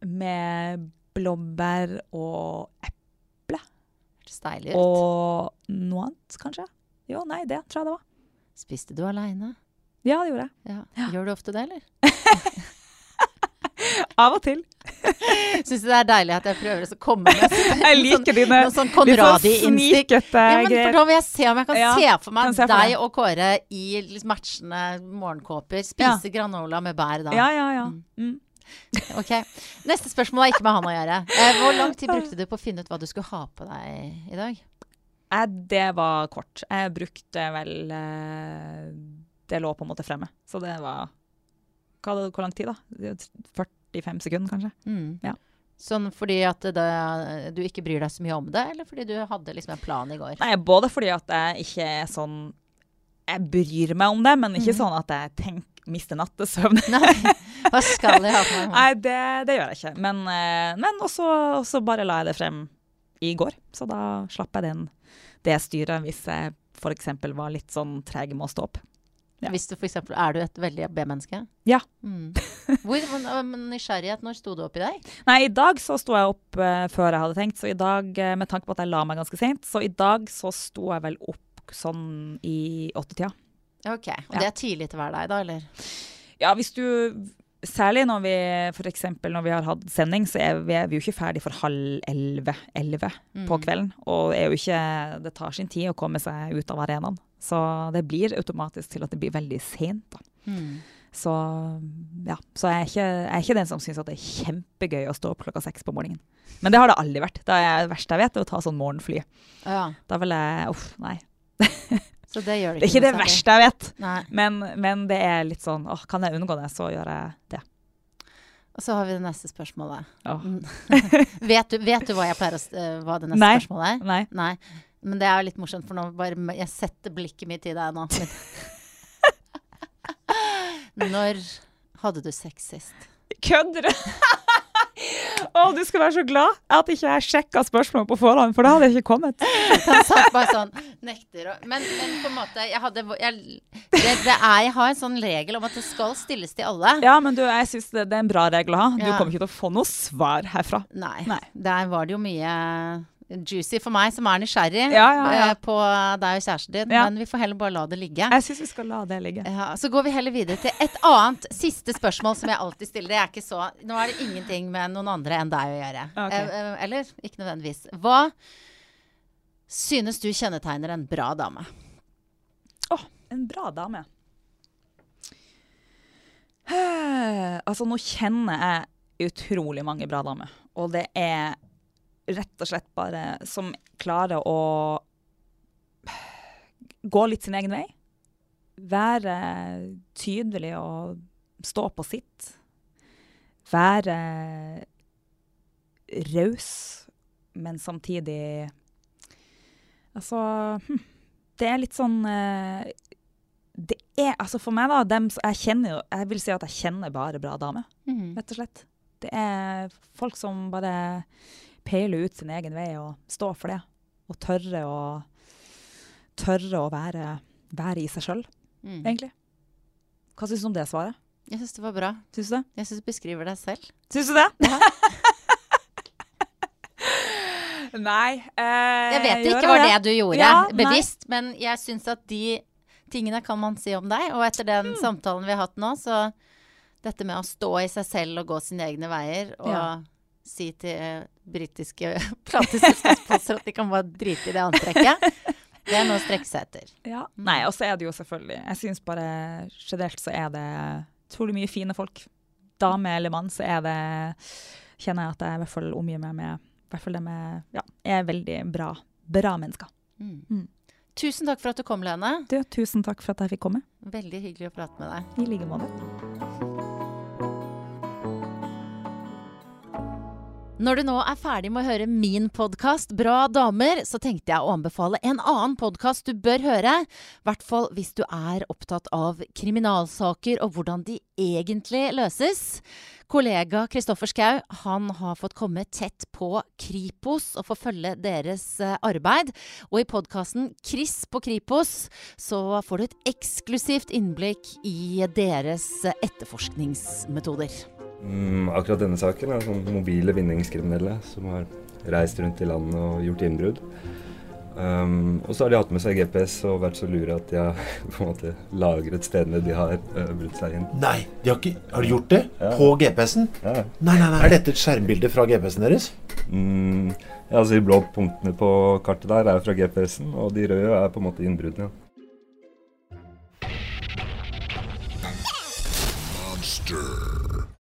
[SPEAKER 2] med blåbær og eple.
[SPEAKER 1] Hørtes deilig ut.
[SPEAKER 2] Og noe annet, kanskje? Jo, nei, det tror jeg det var.
[SPEAKER 1] Spiste du aleine?
[SPEAKER 2] Ja, det gjorde jeg.
[SPEAKER 1] Ja. Gjør du ofte det, eller?
[SPEAKER 2] Av og til.
[SPEAKER 1] Syns det er deilig at jeg prøver å komme med
[SPEAKER 2] Jeg liker dine
[SPEAKER 1] noe sånn
[SPEAKER 2] litt sånn?
[SPEAKER 1] Ja, men for da vil jeg se om jeg kan
[SPEAKER 2] Ja,
[SPEAKER 1] se for meg
[SPEAKER 2] se for
[SPEAKER 1] deg og Kåre i matchende morgenkåper spise granola med bær da.
[SPEAKER 2] Ja, ja, ja. Mm.
[SPEAKER 1] Ok. Neste spørsmål har ikke med han å gjøre. Eh, hvor lang tid brukte du på å finne ut hva du skulle ha på deg i dag?
[SPEAKER 2] Eh, Det var kort. Jeg brukte vel eh, Det lå på en måte fremme. Så det var hva, Hvor lang tid, da? 45 sekunder, kanskje?
[SPEAKER 1] Mm.
[SPEAKER 2] Ja.
[SPEAKER 1] Sånn fordi at det, du ikke bryr deg så mye om det, eller fordi du hadde liksom en plan i går?
[SPEAKER 2] Nei, både fordi at jeg ikke er sånn Jeg bryr meg om det, men ikke
[SPEAKER 1] mm.
[SPEAKER 2] sånn at jeg tenker mister nattesøvn.
[SPEAKER 1] Nei, hva skal jeg ha på meg?
[SPEAKER 2] Nei, det, det gjør jeg ikke. Men, eh, men også, så bare la jeg det frem i går. Så da slapp jeg den, det styret hvis jeg f.eks. var litt sånn treg med å stå opp. Ja.
[SPEAKER 1] Hvis du for eksempel, Er du et veldig B-menneske?
[SPEAKER 2] Ja.
[SPEAKER 1] Mm. Hvor men nysgjerrighet, når sto du opp i dag?
[SPEAKER 2] Nei, i dag så sto jeg opp uh, før jeg hadde tenkt, så i dag, uh, med tanke på at jeg la meg ganske sent, så i dag så sto jeg vel opp sånn i åttetida.
[SPEAKER 1] Ok, Og
[SPEAKER 2] Ja.
[SPEAKER 1] det er tidlig til hver dag, da, eller?
[SPEAKER 2] Ja, hvis du Særlig når vi for når vi har hatt sending, så er vi, er vi jo ikke ferdig for halv elleve, elleve på
[SPEAKER 1] Mm.
[SPEAKER 2] kvelden. Og jo ikke, det tar sin tid å komme seg ut av arenaen. Så det blir automatisk til at det blir veldig sent.
[SPEAKER 1] Mm.
[SPEAKER 2] Så ja, så jeg er ikke, jeg er ikke den som syns det er kjempegøy å stå opp klokka seks på morgenen. Men det har det aldri vært. Det, er det verste jeg vet, er å ta sånn morgenfly.
[SPEAKER 1] Ja,
[SPEAKER 2] Da vil jeg Uff, nei.
[SPEAKER 1] så det gjør det
[SPEAKER 2] Det er ikke det verste jeg vet. Men, men det er litt sånn åh, Kan jeg unngå det, så gjør jeg det.
[SPEAKER 1] Og så har vi det neste spørsmålet. Mm. vet, du, vet du hva jeg pleier å eh, hva det neste
[SPEAKER 2] Nei.
[SPEAKER 1] spørsmålet er?
[SPEAKER 2] Nei.
[SPEAKER 1] Nei. Men det er jo litt morsomt, for nå bare Jeg setter blikket mitt i deg nå. Når hadde du sex sist?
[SPEAKER 2] Kødder du? Å, du skal være så glad at ikke jeg sjekka spørsmålet på forhånd, for da hadde jeg ikke kommet.
[SPEAKER 1] Han satt bare sånn Nekter og men, men på en måte Jeg hadde jeg, det, det er, Jeg har en sånn regel om at det skal stilles til alle.
[SPEAKER 2] Ja, men du, jeg syns det, det er en bra regel å ha. Du
[SPEAKER 1] Ja.
[SPEAKER 2] kommer ikke til å få noe svar herfra.
[SPEAKER 1] Nei.
[SPEAKER 2] Nei.
[SPEAKER 1] Der var det jo mye juicy for meg som er nysgjerrig
[SPEAKER 2] Ja, ja, ja.
[SPEAKER 1] eh, på deg og kjæresten din. Men vi får heller bare la det ligge.
[SPEAKER 2] Jeg syns vi skal la det ligge.
[SPEAKER 1] Ja, så går vi heller videre til et annet siste spørsmål som jeg alltid stiller. Jeg er ikke så Nå er det ingenting med noen andre enn deg å gjøre.
[SPEAKER 2] Ok.
[SPEAKER 1] Eh, eh, eller ikke nødvendigvis. Hva synes du kjennetegner en bra dame?
[SPEAKER 2] En bra dame. Altså, nå kjenner jeg utrolig mange bra damer. Og det er rett og slett bare som klarer å gå litt sin egen vei. Være tydelig og stå på sitt. Være raus, men samtidig Altså hm, Det er litt sånn eh, det er, altså For meg, da dem, Jeg kjenner jo, jeg vil si at jeg kjenner bare bra damer,
[SPEAKER 1] mm.
[SPEAKER 2] rett og slett. Det er folk som bare peiler ut sin egen vei og stå for det. Og tørre å, tørre å være, være i seg sjøl,
[SPEAKER 1] Mm.
[SPEAKER 2] egentlig. Hva syns du om det svaret?
[SPEAKER 1] Jeg syns det var bra.
[SPEAKER 2] Syns du det?
[SPEAKER 1] Jeg syns du beskriver deg selv.
[SPEAKER 2] Syns du det? nei. Eh,
[SPEAKER 1] Jeg vet ikke var
[SPEAKER 2] det.
[SPEAKER 1] det du gjorde
[SPEAKER 2] Ja, nei.
[SPEAKER 1] bevisst, men jeg syns at de tingene kan man si om deg. Og etter den
[SPEAKER 2] Mm.
[SPEAKER 1] samtalen vi har hatt nå, så dette med å stå i seg selv og gå sine egne veier og
[SPEAKER 2] Ja.
[SPEAKER 1] Si til eh, britiske plateselskapsbosser at de kan bare drite i det antrekket, det er noe å strekke seg etter.
[SPEAKER 2] Ja. Nei, og så er det jo selvfølgelig Jeg syns bare generelt så er det utrolig mye fine folk. Dame eller mann, så er det Kjenner jeg at jeg i hvert fall omgir meg med i hvert fall det med Ja, er veldig bra, bra mennesker.
[SPEAKER 1] Mm.
[SPEAKER 2] Mm.
[SPEAKER 1] Tusen takk for at du kom, Lene.
[SPEAKER 2] Du, tusen takk for at jeg fikk komme.
[SPEAKER 1] Veldig hyggelig å prate med deg.
[SPEAKER 2] I like måte.
[SPEAKER 1] Når du nå er ferdig med å høre min podkast Bra damer, så tenkte jeg å anbefale en annen podkast du bør høre. I hvert fall hvis du er opptatt av kriminalsaker og hvordan de egentlig løses. Kollega Kristoffer Schau har fått komme tett på Kripos og få følge deres eh, arbeid. Og i podkasten Chris på Kripos så får du et eksklusivt innblikk i deres eh, etterforskningsmetoder.
[SPEAKER 3] Mm, akkurat denne saken er sånn mobile vinningskriminelle som har reist rundt i landet og gjort innbrudd. Um, og så har de hatt med seg GPS og vært så lure at de har på en måte lagret stedene de har uh, brutt seg inn.
[SPEAKER 4] Nei, de har, ikke, har de gjort det?
[SPEAKER 3] Ja.
[SPEAKER 4] På GPS-en?
[SPEAKER 3] Ja.
[SPEAKER 4] Nei, nei, nei. Er dette et skjermbilde fra GPS-en deres?
[SPEAKER 3] Mm, ja, altså De blå punktene på kartet der er fra GPS-en, og de røde er på en måte innbruddene.
[SPEAKER 5] Monster.